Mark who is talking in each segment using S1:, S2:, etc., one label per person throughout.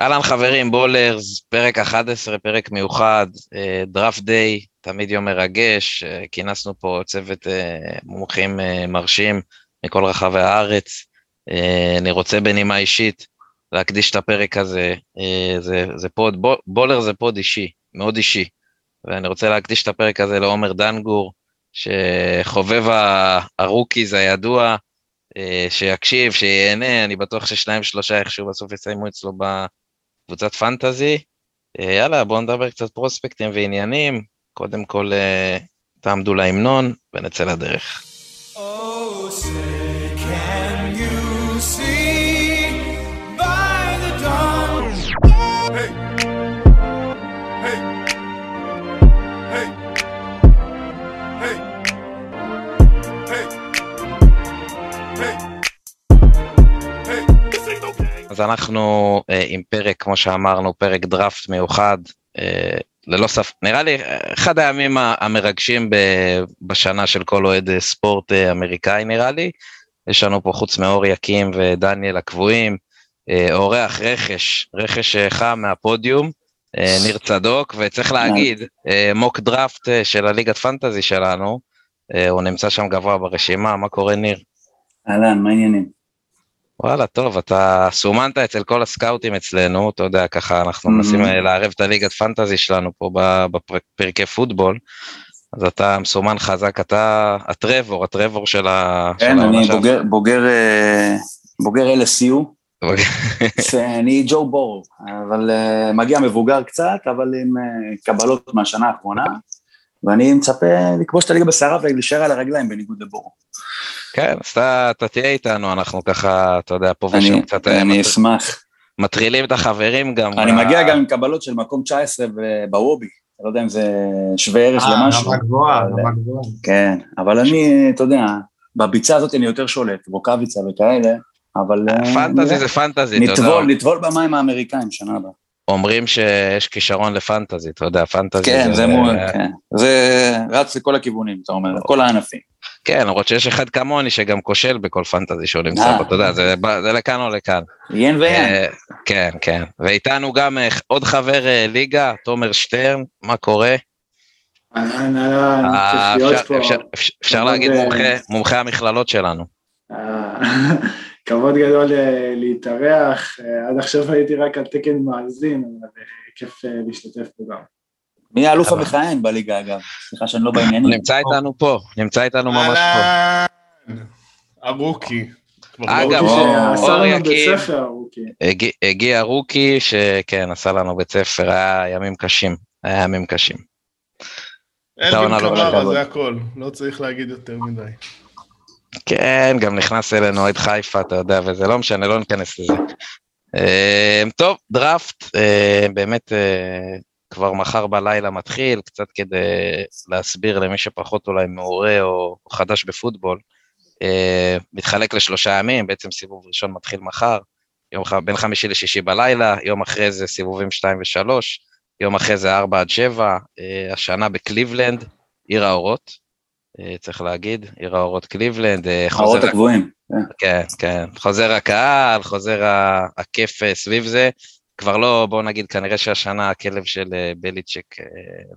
S1: אהלן חברים, בולרז, פרק 11, פרק מיוחד, draft day, תמיד יום מרגש, אה, כינסנו פה צוות אה, מומחים אה, מרשים מכל רחבי הארץ. אני רוצה בנימה אישית להקדיש את הפרק הזה, זה, זה pod, בולרז זה pod אישי, מאוד אישי, ואני רוצה להקדיש את הפרק הזה לעומר דנגור, שחובב הרוקיז הידוע, שיקשיב, שיהנה, אני בטוח ששניים שלושה איכשהו בסוף יסיימו אצלו בקבוצת פנטזי. יאללה, בואו נדבר קצת פרוספקטים ועניינים. קודם כל אה, תעמדו להמנון ונצא לדרך. אז אנחנו uh, עם פרק, כמו שאמרנו, פרק דראפט מיוחד, uh, ללא ספק, נראה לי אחד הימים המרגשים בשנה של כל אוהד ספורט אה, אמריקאי נראה לי. יש לנו פה חוץ מאור יקים ודניאל הקבועים, אה, אורח רכש, רכש אה, חם מהפודיום, ניר צדוק, וצריך להגיד, מוק דראפט של הליגת פנטזי שלנו, הוא נמצא שם גבוה ברשימה, מה קורה ניר?
S2: אהלן, מה העניינים?
S1: וואלה, טוב, אתה סומנת אצל כל הסקאוטים אצלנו, אתה יודע, ככה אנחנו mm-hmm. מנסים אה, לערב את הליגת פנטזי שלנו פה בפרקי פוטבול, אז אתה מסומן חזק, אתה הטרבור, הטרבור של ה...
S2: כן, אני בוגר, בוגר, אה, בוגר LSU, אני ג'ו בור, אבל uh, מגיע מבוגר קצת, אבל עם קבלות מהשנה האחרונה, ואני מצפה לכבוש את הליגה בסערה ולהישאר על הרגליים בניגוד לבור.
S1: כן, אז אתה, תהיה איתנו, אנחנו ככה, אתה יודע, פה ושם
S2: קצת... אני מטר... אשמח.
S1: מטרילים את החברים גם.
S2: אני ב... מגיע גם עם קבלות של מקום 19 בוובי, אני לא יודע אם זה שווה ערך
S3: אה, למשהו. אה, רמה גבוהה, רמה גבוהה.
S2: כן, אבל אני, אתה יודע, בביצה הזאת אני יותר שולט, רוקאביצה וכאלה, אבל...
S1: אה, פנטזי זה פנטזי,
S2: אתה יודע. נטבול במים האמריקאים שנה הבאה.
S1: אומרים שיש כישרון לפנטזי, אתה יודע, פנטזי
S2: כן, זה... זה, מול, כן, זה רץ לכל הכיוונים, אתה אומר, לכל הענפים.
S1: כן, למרות שיש אחד כמוני שגם כושל בכל פנטזי שהוא נמצא בו, אתה יודע, זה, זה לכאן או לכאן.
S2: ין ויין. אה,
S1: כן, כן. ואיתנו גם אה, עוד חבר אה, ליגה, תומר שטרן, מה קורה? אפשר להגיד מומחה המכללות שלנו.
S3: כבוד גדול להתארח, עד עכשיו הייתי רק על תקן מאזין, אבל כיף להשתתף פה גם.
S2: מי האלוף המכהן בליגה אגב? סליחה שאני לא בעניינים.
S1: נמצא איתנו פה, נמצא איתנו ממש פה.
S3: הרוקי.
S1: אגב, אור יקים, הגיע רוקי שכן, עשה לנו בית ספר, היה ימים קשים, היה ימים קשים.
S3: אלווין קברה זה הכל, לא צריך להגיד יותר מדי.
S1: כן, גם נכנס אלינו אוהד חיפה, אתה יודע, וזה לא משנה, לא ניכנס לזה. אה, טוב, דראפט, אה, באמת אה, כבר מחר בלילה מתחיל, קצת כדי להסביר למי שפחות אולי מעורה או חדש בפוטבול. אה, מתחלק לשלושה ימים, בעצם סיבוב ראשון מתחיל מחר, יום בין חמישי לשישי בלילה, יום אחרי זה סיבובים שתיים ושלוש, יום אחרי זה ארבע עד שבע, אה, השנה בקליבלנד, עיר האורות, אה, צריך להגיד, עיר האורות קליבלנד.
S2: האורות הגבוהים.
S1: כן, כן, חוזר הקהל, חוזר הכיף סביב זה. כבר לא, בואו נגיד, כנראה שהשנה הכלב של אה, בליצ'ק אה,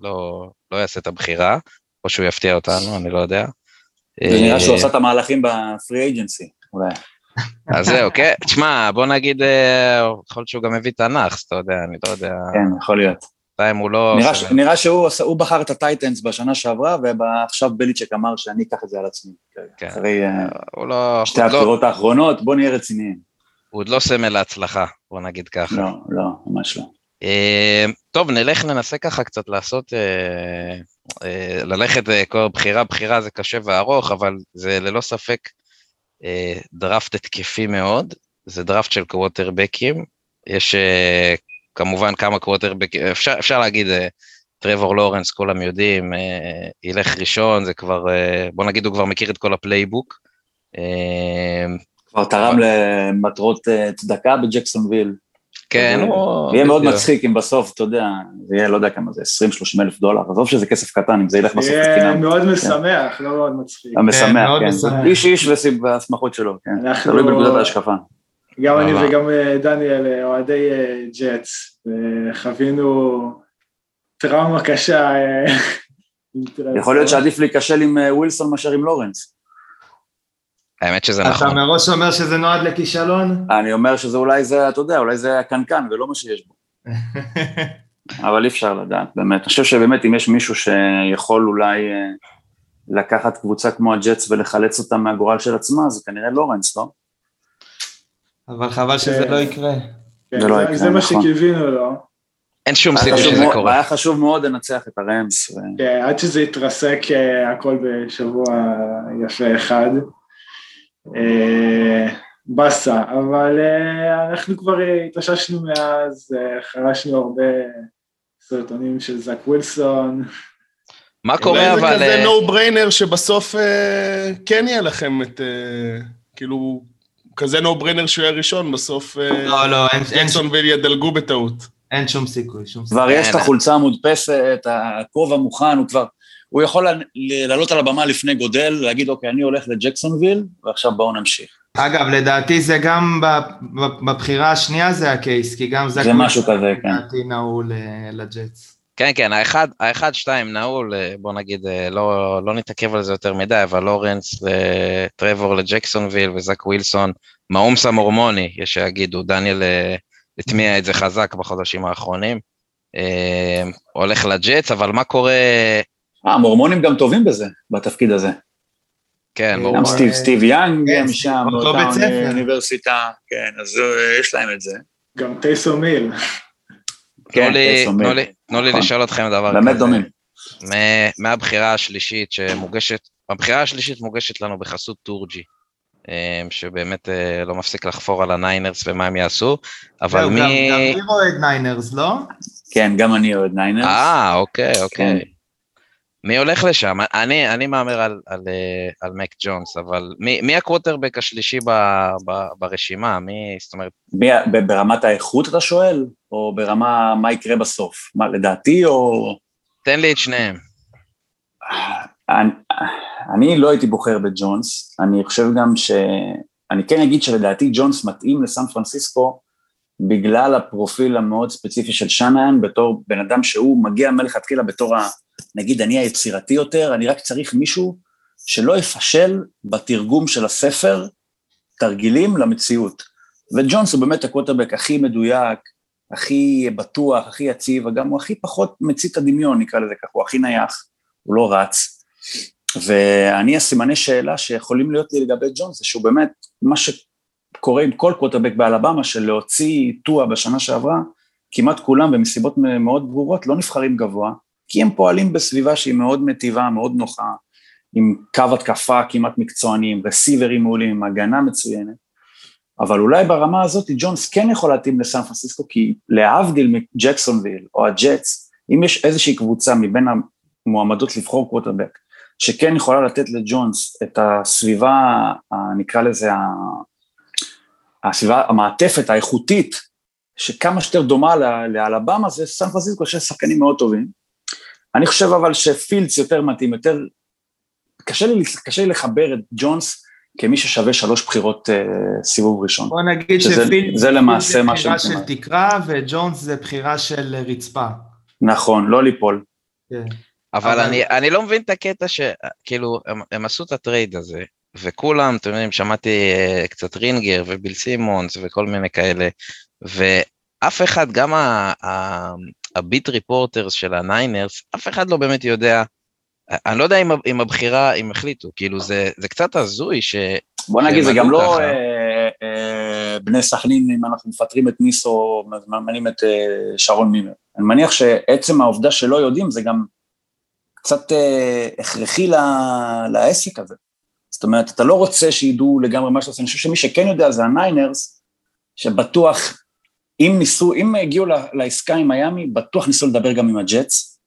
S1: לא, לא יעשה את הבחירה, או שהוא יפתיע אותנו, אני לא יודע.
S2: זה נראה שהוא אה, עשה את המהלכים בפרי אייג'נסי, אולי.
S1: אז זהו, כן, תשמע, בוא נגיד, יכול להיות שהוא גם מביא תנ"ך, אתה יודע, אני לא יודע.
S2: כן, יכול להיות.
S1: בינתיים הוא לא...
S2: נראה, ש... נראה שהוא בחר את הטייטנס בשנה שעברה, ועכשיו בליצ'ק אמר שאני אקח את זה על עצמי. כן. אחרי לא, שתי לא- הבחירות לא... האחרונות, בוא נהיה רציניים.
S1: הוא עוד לא סמל להצלחה, בוא נגיד ככה.
S2: לא, לא, ממש לא.
S1: אה, טוב, נלך ננסה ככה קצת לעשות, אה, אה, ללכת כל בחירה, בחירה זה קשה וארוך, אבל זה ללא ספק דראפט התקפי מאוד, זה דראפט של קווטרבקים, יש כמובן כמה קווטרבקים, אפשר, אפשר להגיד, טרוור לורנס, כולם יודעים, ילך ראשון, זה כבר, בוא נגיד הוא כבר מכיר את כל ה playbook.
S2: כבר תרם למטרות אה, צדקה בג'קסונוויל.
S1: כן,
S2: הוא... יהיה מאוד מצחיק אם בסוף, אתה יודע, זה יהיה, לא יודע כמה זה, 20-30 אלף דולר, עזוב שזה כסף קטן, אם זה ילך בסוף
S3: לחינם. יהיה מאוד כן. משמח, לא מאוד מצחיק.
S2: המשמח, כן. איש איש והשמחות שלו, כן. תלוי בנקודת ההשקפה.
S3: גם אני וגם אה, דניאל אוהדי ג'אטס, וחווינו טראומה קשה.
S2: יכול להיות שעדיף להיכשל עם ווילסון מאשר עם לורנס.
S1: האמת שזה נכון.
S4: אתה מראש אומר שזה נועד לכישלון?
S2: אני אומר שזה אולי זה, אתה יודע, אולי זה הקנקן ולא מה שיש בו. אבל אי אפשר לדעת, באמת. אני חושב שבאמת אם יש מישהו שיכול אולי אה, לקחת קבוצה כמו הג'אטס ולחלץ אותה מהגורל של עצמה, זה כנראה לורנס, לא?
S4: אבל חבל שזה לא יקרה.
S3: כן, זה לא יקרה, זה מה נכון. שקיווינו לו.
S1: אין שום סיכוי שזה קורה.
S2: היה חשוב מאוד לנצח את הרמס.
S3: כן, עד שזה יתרסק אה, הכל בשבוע יפה אחד. אה, באסה, אבל אנחנו כבר התאוששנו מאז, חרשנו הרבה סרטונים של זאק ווילסון.
S1: מה קורה אבל...
S5: זה כזה נו בריינר שבסוף אה, כן יהיה לכם את... אה, כאילו, כזה no brainer שהוא יהיה ראשון, בסוף...
S4: אה, לא, לא, אין...
S5: ג'קסונוויל ידלגו בטעות.
S4: אין שום סיכוי, שום
S2: סיכוי. כבר יש את החולצה המודפסת, הכובע מוכן, הוא כבר... הוא יכול לעלות על הבמה לפני גודל, להגיד, אוקיי, אני הולך לג'קסונוויל, ועכשיו בואו נמשיך.
S4: אגב, לדעתי זה גם בבחירה השנייה זה ה case, כי גם
S2: זה... זה משהו כזה, כן.
S4: לדעתי נעול לג'אטס.
S1: כן, כן, האחד, האחד שתיים נעול, בוא נגיד, לא, לא נתעכב על זה יותר מדי, אבל לורנס, טרבור לג'קסונוויל וזק ווילסון, מהומס המורמוני, יש שיגידו, דניאל הטמיע את זה חזק בחודשים האחרונים. הולך לג'אטס, אבל מה קורה...
S2: אה, המורמונים גם טובים בזה, בתפקיד הזה.
S1: כן,
S2: ברור. גם סטיב, סטיב יאנג כן, משם, מאותה אוניברסיטה, כן, אז אה, יש להם את זה.
S3: גם טייסום היל.
S1: כן, תנו לי נכון. לשאול אתכם דבר
S2: כזה. באמת דומים.
S1: מהבחירה השלישית שמוגשת, הבחירה השלישית מוגשת לנו בחסות טורג'י. אה, שבאמת אה, לא מפסיק לחפור על הניינרס ומה הם יעשו, אבל מי...
S4: גם אני אוהד ניינרס, לא?
S2: כן, גם אני אוהד ניינרס.
S1: אה, אוקיי, אוקיי. מי הולך לשם? אני, אני מהמר על, על, אה, על מק ג'ונס, אבל מי, מי הקווטרבק השלישי ב, ב, ברשימה? מי, זאת אומרת...
S2: מי, ברמת האיכות אתה שואל? או ברמה מה יקרה בסוף? מה, לדעתי או...
S1: תן לי את שניהם.
S2: אני, אני לא הייתי בוחר בג'ונס, אני חושב גם ש... אני כן אגיד שלדעתי ג'ונס מתאים לסן פרנסיסקו בגלל הפרופיל המאוד ספציפי של שנאן, בתור בן אדם שהוא מגיע מלכתחילה בתור ה... נגיד אני היצירתי יותר, אני רק צריך מישהו שלא יפשל בתרגום של הספר תרגילים למציאות. וג'ונס הוא באמת הקווטרבק הכי מדויק, הכי בטוח, הכי יציב, וגם הוא הכי פחות מצית הדמיון, נקרא לזה ככה, הוא הכי נייח, הוא לא רץ. ואני הסימני שאלה שיכולים להיות לי לגבי ג'ונס, זה שהוא באמת, מה שקורה עם כל קווטרבק באלבמה, של להוציא טועה בשנה שעברה, כמעט כולם במסיבות מאוד ברורות לא נבחרים גבוה, כי הם פועלים בסביבה שהיא מאוד מטיבה, מאוד נוחה, עם קו התקפה כמעט מקצועני, עם receiver ים מעולים, עם הגנה מצוינת, אבל אולי ברמה הזאת ג'ונס כן יכול להתאים לסן פרנסיסקו, כי להבדיל מג'קסונוויל או הג'טס, אם יש איזושהי קבוצה מבין המועמדות לבחור קווטרבק, שכן יכולה לתת לג'ונס את הסביבה, נקרא לזה, הסביבה, המעטפת האיכותית, שכמה שיותר דומה לאלבמה, זה סן פרנסיסקו שיש שחקנים מאוד טובים, אני חושב אבל שפילדס יותר מתאים, יותר... קשה לי, קשה לי לחבר את ג'ונס כמי ששווה שלוש בחירות אה, סיבוב ראשון.
S4: בוא נגיד שפילדס זה למעשה מה בחירה של תקרה וג'ונס זה בחירה של רצפה.
S2: נכון, לא ליפול.
S1: כן. אבל, אבל... אני, אני לא מבין את הקטע שכאילו הם, הם עשו את ה trade הזה, וכולם, אתם יודעים, שמעתי uh, קצת רינגר וביל סימונס וכל מיני כאלה, ואף אחד, גם ה beat reporters של הניינרס, אף אחד לא באמת יודע, אני לא יודע אם, אם הבחירה, אם החליטו, כאילו זה, זה קצת הזוי ש...
S2: בוא נגיד, זה גם לא אה, אה, בני סכנין, אם אנחנו מפטרים את ניסו, ממנים את אה, שרון מימר. אני מניח שעצם העובדה שלא יודעים, זה גם קצת אה, הכרחי לה, לעסק הזה. זאת אומרת, אתה לא רוצה שידעו לגמרי מה שאתה עושה, אני חושב שמי שכן יודע זה הניינרס, שבטוח אם ניסו, אם הגיעו לעסקה עם מיאמי, בטוח ניסו לדבר גם עם הג'אטס,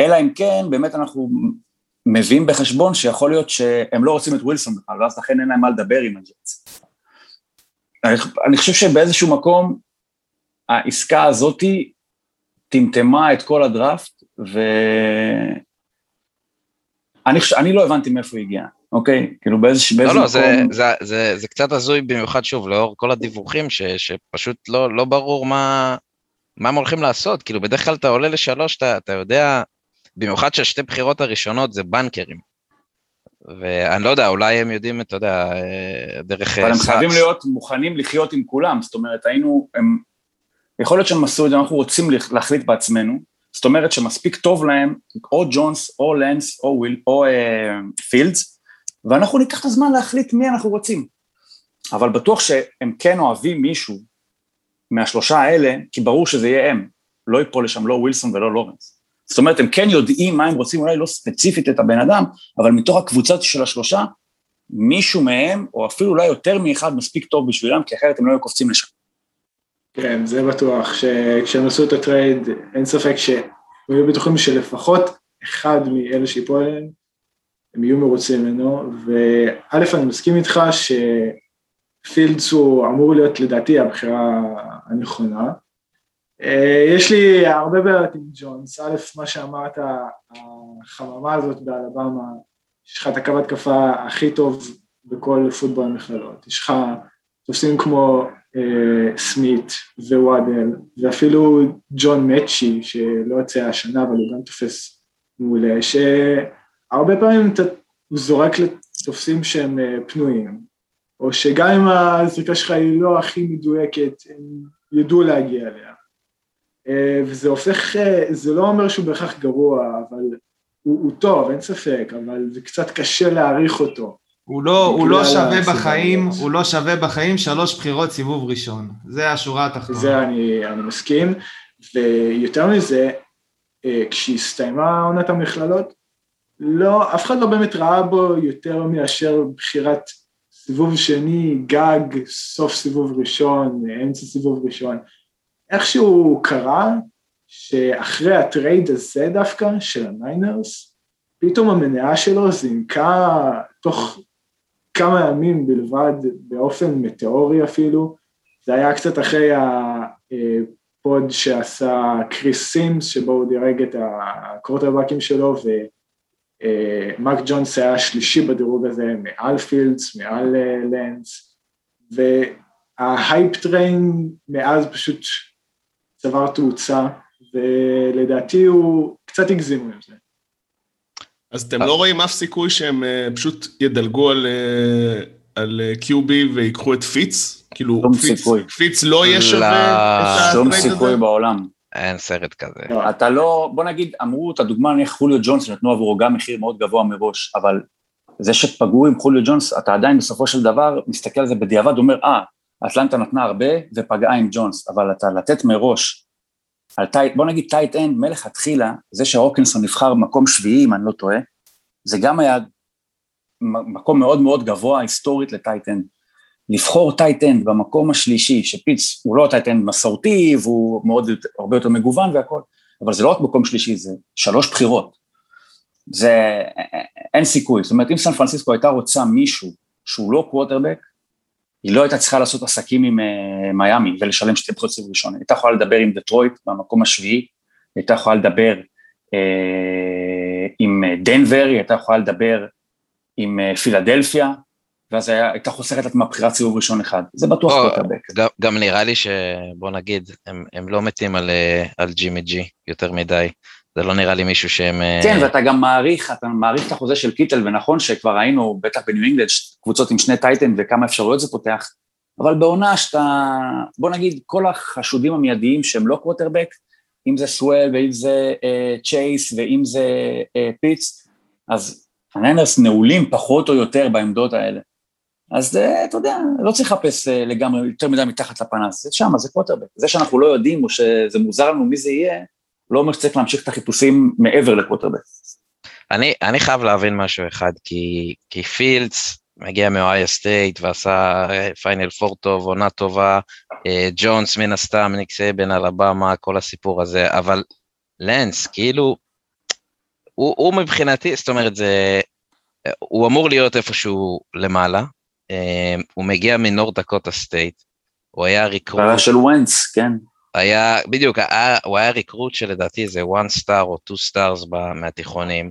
S2: אלא אם כן, באמת אנחנו מביאים בחשבון שיכול להיות שהם לא רוצים את ווילסון בכלל, ואז לכן אין להם מה לדבר עם הג'אטס. אני, חושב שבאיזשהו מקום, העסקה הזאתי טמטמה את כל הדראפט, ואני אני לא הבנתי מאיפה היא הגיעה. אוקיי? כאילו באיזה,
S1: לא,
S2: מקום...
S1: לא, זה, זה, זה, זה קצת הזוי במיוחד, שוב, לאור כל הדיווחים, ש, שפשוט לא, לא ברור מה, מה הם הולכים לעשות. כאילו, בדרך כלל אתה עולה לשלוש, אתה, אתה יודע, במיוחד שהשתי בחירות הראשונות זה בנקרים. ואני לא יודע, אולי הם יודעים, אתה יודע, דרך...
S2: אבל הם חייבים להיות מוכנים לחיות עם כולם, זאת אומרת, היינו, הם... יכול להיות שהם עשו את זה, אנחנו רוצים להחליט בעצמנו, זאת אומרת שמספיק טוב להם, או ג'ונס, או לנס, או וויל, או אה, פילדס, ואנחנו ניקח את הזמן להחליט מי אנחנו רוצים. אבל בטוח שהם כן אוהבים מישהו מהשלושה האלה, כי ברור שזה יהיה הם, לא ייפול לשם לא ווילסון ולא לורנס. זאת אומרת, הם כן יודעים מה הם רוצים, אולי לא ספציפית את הבן אדם, אבל מתוך הקבוצה של השלושה, מישהו מהם, או אפילו אולי יותר מאחד, מספיק טוב בשבילם, כי אחרת הם לא היו קופצים לשם.
S3: כן, זה בטוח, שכשהם עשו את ה trade, אין ספק שהם היו בטוחים שלפחות אחד מאלה שיפול אליהם, הם יהיו מרוצים ממנו, וא', אני מסכים איתך שפילדס הוא אמור להיות לדעתי הבחירה הנכונה, אה, יש לי הרבה בעיות עם ג'ונס, א', מה שאמרת, החממה הזאת באלבמה, יש לך את הקו התקפה הכי טוב בכל פוטבול המכללות, יש לך תופסים כמו אה, סמית ווואדל, ואפילו ג'ון מצ'י, שלא יוצא השנה, אבל הוא גם תופס מעולה, שהרבה פעמים אתה זורק לתופסים שהם אה, פנויים, או שגם אם הזריקה שלך היא לא הכי מדויקת, הם ידעו להגיע אליה. אה, וזה הופך, אה, זה לא אומר שהוא בהכרח גרוע, אבל הוא, הוא טוב, אין ספק, אבל זה קצת קשה להעריך אותו.
S4: הוא לא, הוא לא שווה בחיים, הוא לא שווה בחיים שלוש בחירות סיבוב ראשון. זה השורה התחתונה.
S3: זה אני, אני מסכים, ויותר מזה, כשהסתיימה עונת המכללות, לא, אף אחד לא באמת ראה בו יותר מאשר בחירת סיבוב שני, גג, סוף סיבוב ראשון, אמצע סיבוב ראשון. איכשהו קרה שאחרי ה trade הזה דווקא, של הניינרס, פתאום המניה שלו זינקה תוך כמה ימים בלבד, באופן מטאורי אפילו, זה היה קצת אחרי ה pod שעשה קריס סימס, שבו הוא דירג את הקורטרבקים שלו, ומק ג'ונס היה השלישי בדירוג הזה, מעל פילדס, מעל לנס, וה hype train מאז פשוט צבר תאוצה, ולדעתי הוא קצת הגזימו עם זה.
S5: אז אתם לא רואים אף סיכוי שהם אה, פשוט ידלגו על, אה, על QB אה, ויקחו את פיטס? כאילו, פיטס, פיטס לא יהיה שווה
S2: את ה trade הזה? שום סיכוי בעולם.
S1: אין סרט כזה.
S2: לא, אתה לא, בוא נגיד, אמרו את הדוגמה, נניח חוליו ג'ונס, נתנו עבורו גם מחיר מאוד גבוה מראש, אבל זה שפגעו עם חוליו ג'ונס, אתה עדיין בסופו של דבר מסתכל על זה בדיעבד, אומר, אה, אטלנטה נתנה הרבה ופגעה עם ג'ונס, אבל אתה לתת מראש, על tight, בוא נגיד tight end מלכתחילה, זה שהוקינסון נבחר במקום שביעי, אם אני לא טועה, זה גם היה מקום מאוד מאוד גבוה היסטורית ל tight end. לבחור tight end במקום השלישי, שפיטס הוא לא tight end מסורתי והוא מאוד, הרבה יותר מגוון והכל, אבל זה לא רק מקום שלישי, זה שלוש בחירות. זה, אין סיכוי, זאת אומרת אם סן פרנסיסקו הייתה רוצה מישהו שהוא לא קווטרבק, היא לא הייתה צריכה לעשות עסקים עם uh, מיאמי ולשלם שתי בחירות סיבוב ראשון, היא הייתה יכולה לדבר עם דטרויט במקום השביעי, היא הייתה יכולה לדבר uh, עם דנבר, היא הייתה יכולה לדבר עם uh, פילדלפיה, ואז היה, הייתה חוסכת לעצמה בחירת סיבוב ראשון אחד, זה בטוח קווטרבק.
S1: גם, גם נראה לי שבוא נגיד, הם, הם לא מתים על, על ג'ימי ג'י יותר מדי. זה לא נראה לי מישהו שהם...
S2: אה, כן, ואתה גם מעריך, אתה מעריך את החוזה של קיטל, ונכון שכבר ראינו, בטח בניו אינגלנד, קבוצות עם שני tight end וכמה אפשרויות זה פותח, אבל בעונה שאתה, בוא נגיד, כל החשודים המיידיים שהם לא קווטרבק, אם זה סוול ואם זה אה, צ'ייס ואם זה אה, פיטס, אז הניינרס נעולים פחות או יותר בעמדות האלה. אז אה, אתה יודע, לא צריך לחפש אה, לגמרי יותר מדי מתחת לפנס, זה שם, זה קווטרבק. זה שאנחנו לא יודעים או שזה מוזר לנו מי זה יהיה, לא אומר שצריך להמשיך את החיפושים מעבר לקווטרבק.
S1: אני, אני חייב להבין משהו אחד, כי, כי פילדס מגיע מאוהיו סטייט ועשה final four טוב, עונה טובה, אה, ג'ונס מן הסתם, ניק סייבן, אלבמה, כל הסיפור הזה, אבל לנס, כאילו, הוא, הוא מבחינתי, זאת אומרת, זה, הוא אמור להיות איפשהו למעלה, אה, הוא מגיע מנורד דקוטה סטייט, הוא היה ריקרוט...
S2: של ונס, כן.
S1: היה, בדיוק, היה, הוא היה ריקרוט שלדעתי זה one star או two stars מהתיכונים.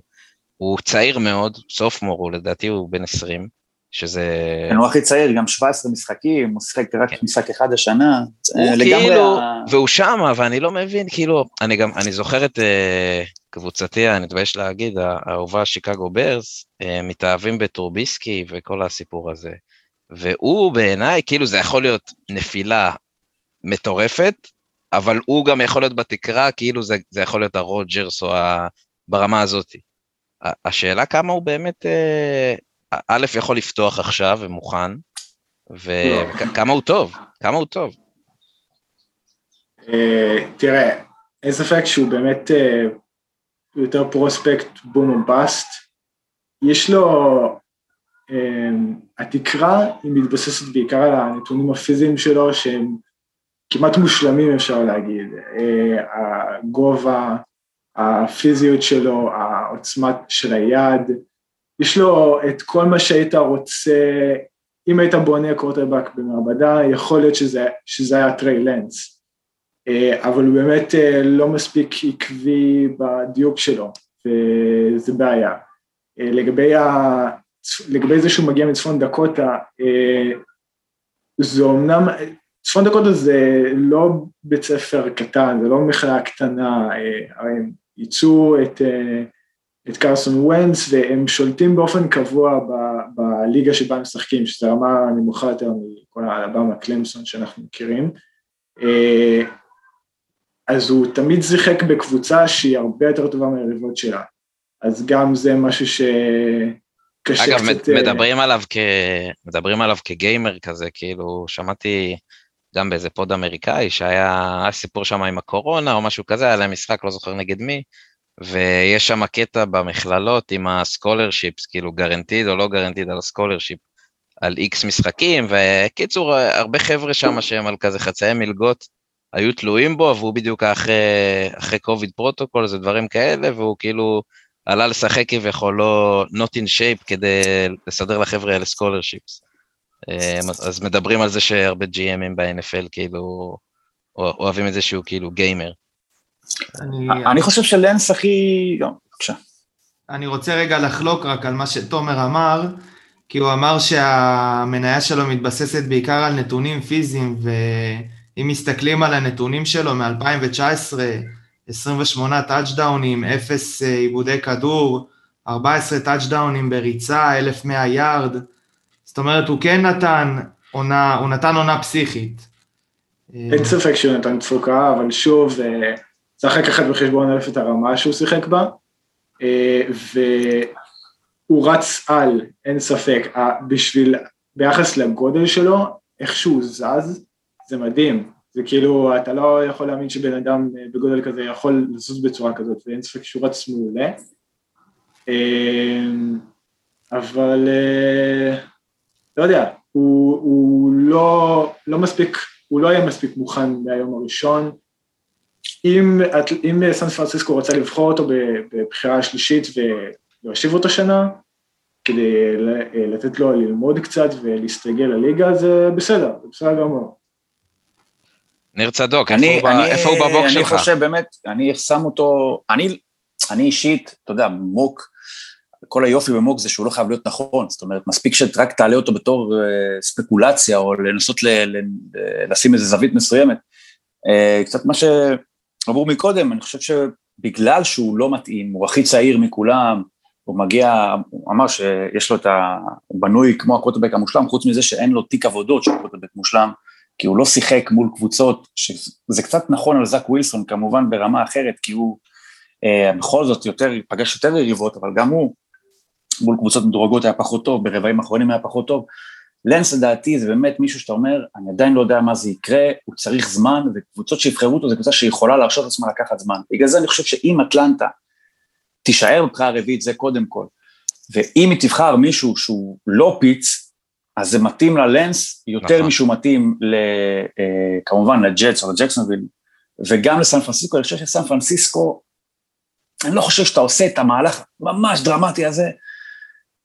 S1: הוא צעיר מאוד, סופמור, הוא לדעתי הוא בן 20, שזה...
S2: כן, הוא הכי צעיר, גם 17 משחקים, הוא שיחק רק כן. משחק אחד השנה.
S1: הוא כאילו, ה... והוא שמה, ואני לא מבין, כאילו, אני גם, אני זוכר את uh, קבוצתי, אני מתבייש להגיד, האהובה שיקגו ברס, uh, מתאהבים בטורביסקי וכל הסיפור הזה. והוא בעיניי, כאילו זה יכול להיות נפילה מטורפת, אבל הוא גם יכול להיות בתקרה, כאילו זה, זה יכול להיות הרוג'רס או ה... ברמה הזאת. השאלה כמה הוא באמת, אה, א', יכול לפתוח עכשיו ומוכן, וכמה לא. הוא טוב, כמה הוא טוב.
S3: אה, תראה, אין ספק שהוא באמת אה, יותר פרוספקט בום או בסט. יש לו, התקרה היא מתבססת בעיקר על הנתונים הפיזיים שלו שהם כמעט מושלמים אפשר להגיד, הגובה, הפיזיות שלו, העוצמה של היד, יש לו את כל מה שהיית רוצה, אם היית בונה קורטרבק במעבדה, יכול להיות שזה, שזה היה טריי לנס, אה, אבל הוא באמת אה, לא מספיק עקבי בדיוק שלו, וזה בעיה. אה, לגבי, לגבי זה שהוא מגיע מצפון דקוטה, זה אמנם, צפון דקוטה זה לא בית ספר קטן, זה לא מכללה קטנה, הרי הם ייצאו את, את קרסון ווינס והם שולטים באופן קבוע ב, בליגה שבה הם משחקים, שזו רמה נמוכה יותר מכל האלבמה קלמסון שאנחנו מכירים. אז הוא תמיד שיחק בקבוצה שהיא הרבה יותר טובה מהיריבות שלה. אז גם זה משהו שקשה
S1: אגב, קצת... אגב, מדברים עליו, כ... מדברים עליו כ gamer כזה, כאילו, שמעתי גם באיזה פוד אמריקאי שהיה סיפור שם עם הקורונה או משהו כזה, היה להם משחק, לא זוכר נגד מי, ויש שם קטע במכללות עם ה scholarships, כאילו guaranteed או לא guaranteed על ה scholarship, על איקס משחקים, וקיצור, הרבה חבר'ה שם שהם על כזה חצאי מלגות, היו תלויים בו, והוא בדיוק אחרי, אחרי COVID protocol, זה דברים כאלה, והוא כאילו עלה לשחק כביכול לא not in shape כדי לסדר לחבר'ה האלה scholarships. אז מדברים על זה שהרבה GM ים ב-NFL כאילו אוהבים את זה שהוא כאילו gamer.
S2: אני, אני חושב שלנס הכי... בבקשה.
S4: אני רוצה רגע לחלוק רק על מה שתומר אמר, כי הוא אמר שהמניה שלו מתבססת בעיקר על נתונים פיזיים, ואם מסתכלים על הנתונים שלו מ-2019, 28 טאצ'דאונים, 0 עיבודי כדור, 14 טאצ'דאונים בריצה, 1100 יארד, זאת אומרת, הוא כן נתן עונה, הוא נתן עונה פסיכית.
S3: אין ספק שהוא נתן תפוקה, אבל שוב, אה, צריך לקחת בחשבון אלף את הרמה שהוא שיחק בה, אה, והוא רץ על, אין ספק, בשביל, ביחס לגודל שלו, איך שהוא זז, זה מדהים. זה כאילו, אתה לא יכול להאמין שבן אדם אה, בגודל כזה יכול לזוז בצורה כזאת, ואין ספק שהוא רץ מעולה. אבל לא יודע, הוא, הוא לא, לא מספיק, הוא לא היה מספיק מוכן מהיום הראשון. אם, אם סן פרנסיסקו רוצה לבחור אותו בבחירה השלישית ולהושיב אותו שנה, כדי לתת לו ללמוד קצת ולהסתגל לליגה, זה בסדר, זה בסדר גמור.
S1: ניר צדוק, אני, איפה, אני, איפה הוא בבוק
S2: אני
S1: שלך?
S2: אני חושב באמת, אני שם אותו, אני, אני אישית, אתה יודע, מוק, כל היופי במוג זה שהוא לא חייב להיות נכון, זאת אומרת, מספיק שרק תעלה אותו בתור uh, ספקולציה, או לנסות ל, ל, לשים איזה זווית מסוימת. Uh, קצת מה שאמרו מקודם, אני חושב שבגלל שהוא לא מתאים, הוא הכי צעיר מכולם, הוא מגיע, הוא אמר שיש לו את ה... הוא בנוי כמו הקווטרבק המושלם, חוץ מזה שאין לו תיק עבודות של קווטרבק מושלם, כי הוא לא שיחק מול קבוצות, שזה קצת נכון על זאק ווילסון כמובן ברמה אחרת, כי הוא uh, בכל זאת יותר, פגש יותר יריבות, אבל גם הוא מול קבוצות מדורגות היה פחות טוב, ברבעים האחרונים היה פחות טוב. לנס לדעתי זה באמת מישהו שאתה אומר, אני עדיין לא יודע מה זה יקרה, הוא צריך זמן, וקבוצות שיבחרו אותו זה קבוצה שיכולה להרשות עצמה לקחת זמן. בגלל זה אני חושב שאם אטלנטה תישאר בבחירה הרביעית, זה קודם כל, ואם היא תבחר מישהו שהוא לא פיטס, אז זה מתאים ללנס יותר נכון. משהו מתאים ל, אה, כמובן לג'טס או לג'קסונוויל, וגם לסן פרנסיסקו, אני חושב שסן פרנסיסקו, אני לא חושב שאתה עושה את המהלך ממש דרמטי הזה,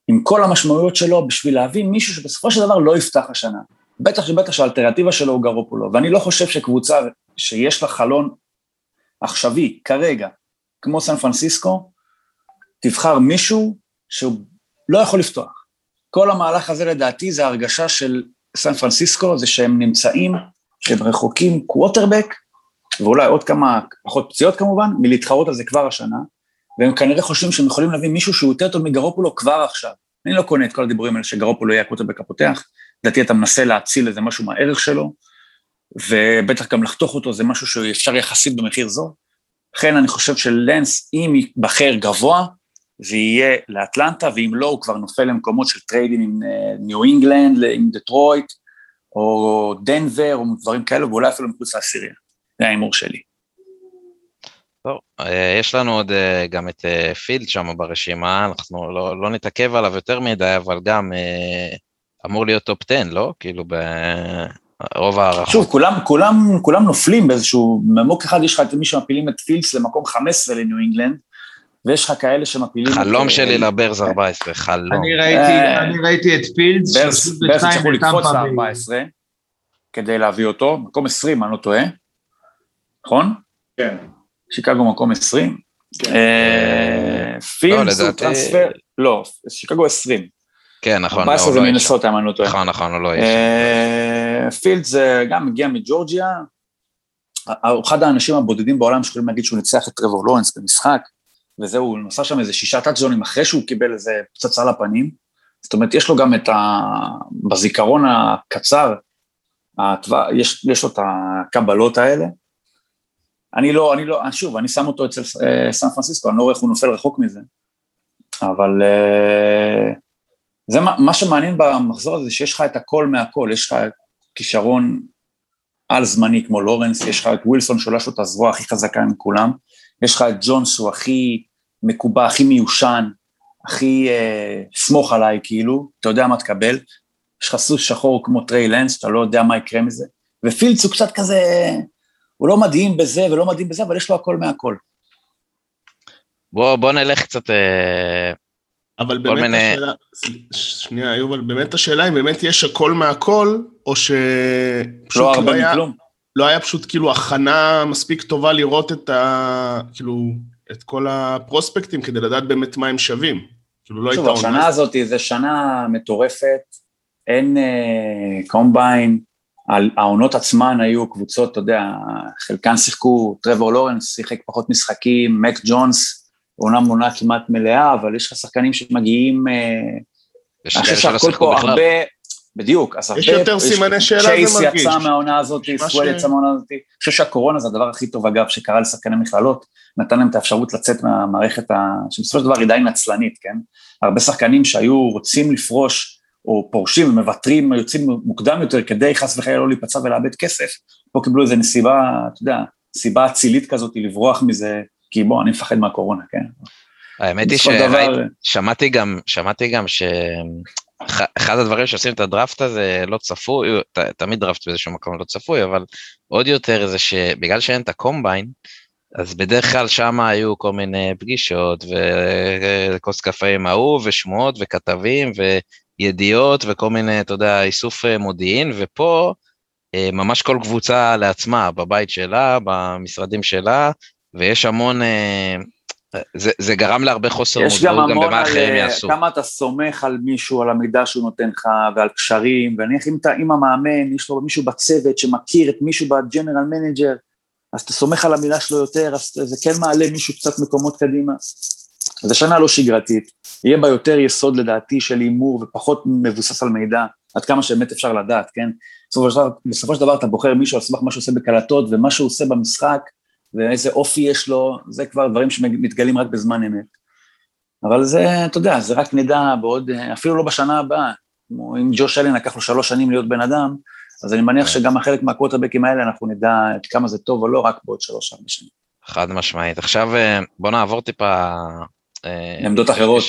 S2: עם כל המשמעויות שלו בשביל להביא מישהו שבסופו של דבר לא יפתח השנה. בטח שבטח שהאלטרנטיבה שלו הוא גרופולו, ואני לא חושב שקבוצה שיש לה חלון עכשווי, כרגע, כמו סן פרנסיסקו, תבחר מישהו שהוא לא יכול לפתוח. כל המהלך הזה לדעתי זה הרגשה של סן פרנסיסקו, זה שהם נמצאים, שהם רחוקים קווטרבק, ואולי עוד כמה, פחות פציעות כמובן, מלהתחרות על זה כבר השנה, והם כנראה חושבים שהם יכולים להביא מישהו שהוא יותר טוב מגרופולו כבר עכשיו. אני לא קונה את כל הדיבורים האלה שגרופולו יהיה הקווטרבק הפותח, לדעתי אתה מנסה להציל איזה משהו מהערך שלו, ובטח גם לחתוך אותו זה משהו שאפשר יחסית במחיר זול. לכן אני חושב שלנס, אם ייבחר גבוה, זה יהיה לאטלנטה, ואם לא, הוא כבר נופל למקומות של טריידים עם ניו אינגלנד, עם דטרויט, או דנבר, או דברים כאלו, ואולי אפילו מחוץ לעשירייה. זה ההימור שלי.
S1: טוב, אה, יש לנו עוד אה, גם את אה, פילדס שם ברשימה, אנחנו לא, לא נתעכב עליו יותר מדי, אבל גם אמור להיות top 10, לא? כאילו ברוב הערכות.
S2: שוב, כולם, כולם, כולם נופלים באיזשהו, מ mock אחד יש לך את מי שמפילים את פילדס למקום 15 לניו אינגלנד, ויש לך כאלה שמפילים...
S1: חלום שלי לברז 14, חלום.
S4: אני ראיתי את פילדס,
S2: ברז הצליחו לקפוץ ל-14, כדי להביא אותו, מקום 20, אני לא טועה, נכון?
S3: כן.
S2: שיקגו מקום 20. כן. אה, פילדס הוא transfer, לא, שיקגו 20.
S1: כן, נכון.
S2: 14 זה מנסוטה, אם אני לא טועה.
S1: נכון, נכון, הוא לא
S2: יש. פילדס גם מגיע מג'ורג'יה, הוא אחד האנשים הבודדים בעולם שיכולים להגיד שהוא ניצח את טרוור לורנס במשחק, וזהו, הוא נוסע שם איזה שישה טאצ'זונים אחרי שהוא קיבל איזה פצצה לפנים. זאת אומרת, יש לו גם את ה... בזיכרון הקצר, יש, יש לו את הקבלות האלה. אני לא, אני לא, שוב, אני שם אותו אצל אה, סן פרנסיסקו, אני לא רואה איך הוא נופל רחוק מזה. אבל אה, זה מה, מה שמעניין במחזור הזה, שיש לך את הכל מהכל, יש לך כישרון על זמני כמו לורנס, יש לך את ווילסון שולש לו את הזרוע הכי חזקה מכולם, יש לך את ג'ונס שהוא הכי מקובע, הכי מיושן, הכי אה, סמוך עליי כאילו, אתה יודע מה תקבל, יש לך סוס שחור כמו טריי לנס, אתה לא יודע מה יקרה מזה, ופילץ הוא קצת כזה, הוא לא מדהים בזה ולא מדהים בזה, אבל יש לו הכל מהכל.
S1: בוא, בוא נלך קצת... אה,
S5: אבל באמת מיני... השאלה, שנייה, יובל, באמת השאלה אם באמת יש הכל מהכל, או שפשוט
S2: לא, לא היה... מכלום.
S5: לא היה פשוט כאילו הכנה מספיק טובה לראות את ה... כאילו, את כל הפרוספקטים כדי לדעת באמת מה הם שווים. כאילו לא
S2: הייתה עונה. השנה הזאת זו שנה מטורפת, אין uh, קומביין, העונות עצמן היו קבוצות, אתה יודע, חלקן שיחקו, טרוור לורנס שיחק פחות משחקים, מק ג'ונס, עונה מונה כמעט מלאה, אבל יש לך שחקנים שמגיעים, אני חושב שהכל פה הרבה, בדיוק,
S5: אז הרבה... יש יותר סימני שאלה זה
S2: מרגיש. צ'ייס יצא מהעונה הזאת, סוול יצא מהעונה הזאת. אני חושב שהקורונה זה הדבר הכי טוב, אגב, שקרה לשחקני מכללות, נתן להם את האפשרות לצאת מהמערכת, ה... שבסופו של דבר היא די נצלנית, כן? הרבה שחקנים שהיו רוצים לפרוש, או פורשים ומוותרים, יוצאים מוקדם יותר, כדי חס וחלילה לא להיפצע ולאבד כסף, פה קיבלו איזה נסיבה, אתה יודע, סיבה אצילית כזאת לברוח מזה, כי בוא, אני מפחד מהקורונה, כן?
S1: האמת היא ששמעתי גם, שמעתי גם ש... אחד הדברים שעושים את הדראפט הזה לא צפוי, ת, תמיד דראפט באיזשהו מקום לא צפוי, אבל עוד יותר זה שבגלל שאין את הקומביין, אז בדרך כלל שם היו כל מיני פגישות וכוס קפה עם ההוא ושמועות וכתבים וידיעות וכל מיני, אתה יודע, איסוף מודיעין, ופה אה, ממש כל קבוצה לעצמה, בבית שלה, במשרדים שלה, ויש המון אה, זה, זה גרם להרבה חוסר מודעות גם במה אחרים אה, יעשו.
S2: כמה אתה סומך על מישהו, על המידע שהוא נותן לך ועל קשרים, ונניח אם, אם המאמן, יש לו מישהו בצוות שמכיר את מישהו ב general manager, אז אתה סומך על המילה שלו יותר, אז זה כן מעלה מישהו קצת מקומות קדימה. זו שנה לא שגרתית, יהיה בה יותר יסוד לדעתי של הימור ופחות מבוסס על מידע, עד כמה שבאמת אפשר לדעת, כן? בסופו של דבר, בסופו של דבר אתה בוחר מישהו על סמך מה שהוא עושה בקלטות ומה שהוא עושה במשחק, ואיזה אופי יש לו, זה כבר דברים שמתגלים רק בזמן אמת. אבל זה, אתה יודע, זה רק נדע בעוד, אפילו לא בשנה הבאה, כמו אם ג'וש אלן לקח לו שלוש שנים להיות בן אדם, אז אני מניח שגם החלק מהקווטרבקים האלה אנחנו נדע עד כמה זה טוב או לא, רק בעוד שלוש-ארבע שנים.
S1: חד משמעית. עכשיו אה, בוא נעבור טיפה...
S2: אה, עמדות אחרות.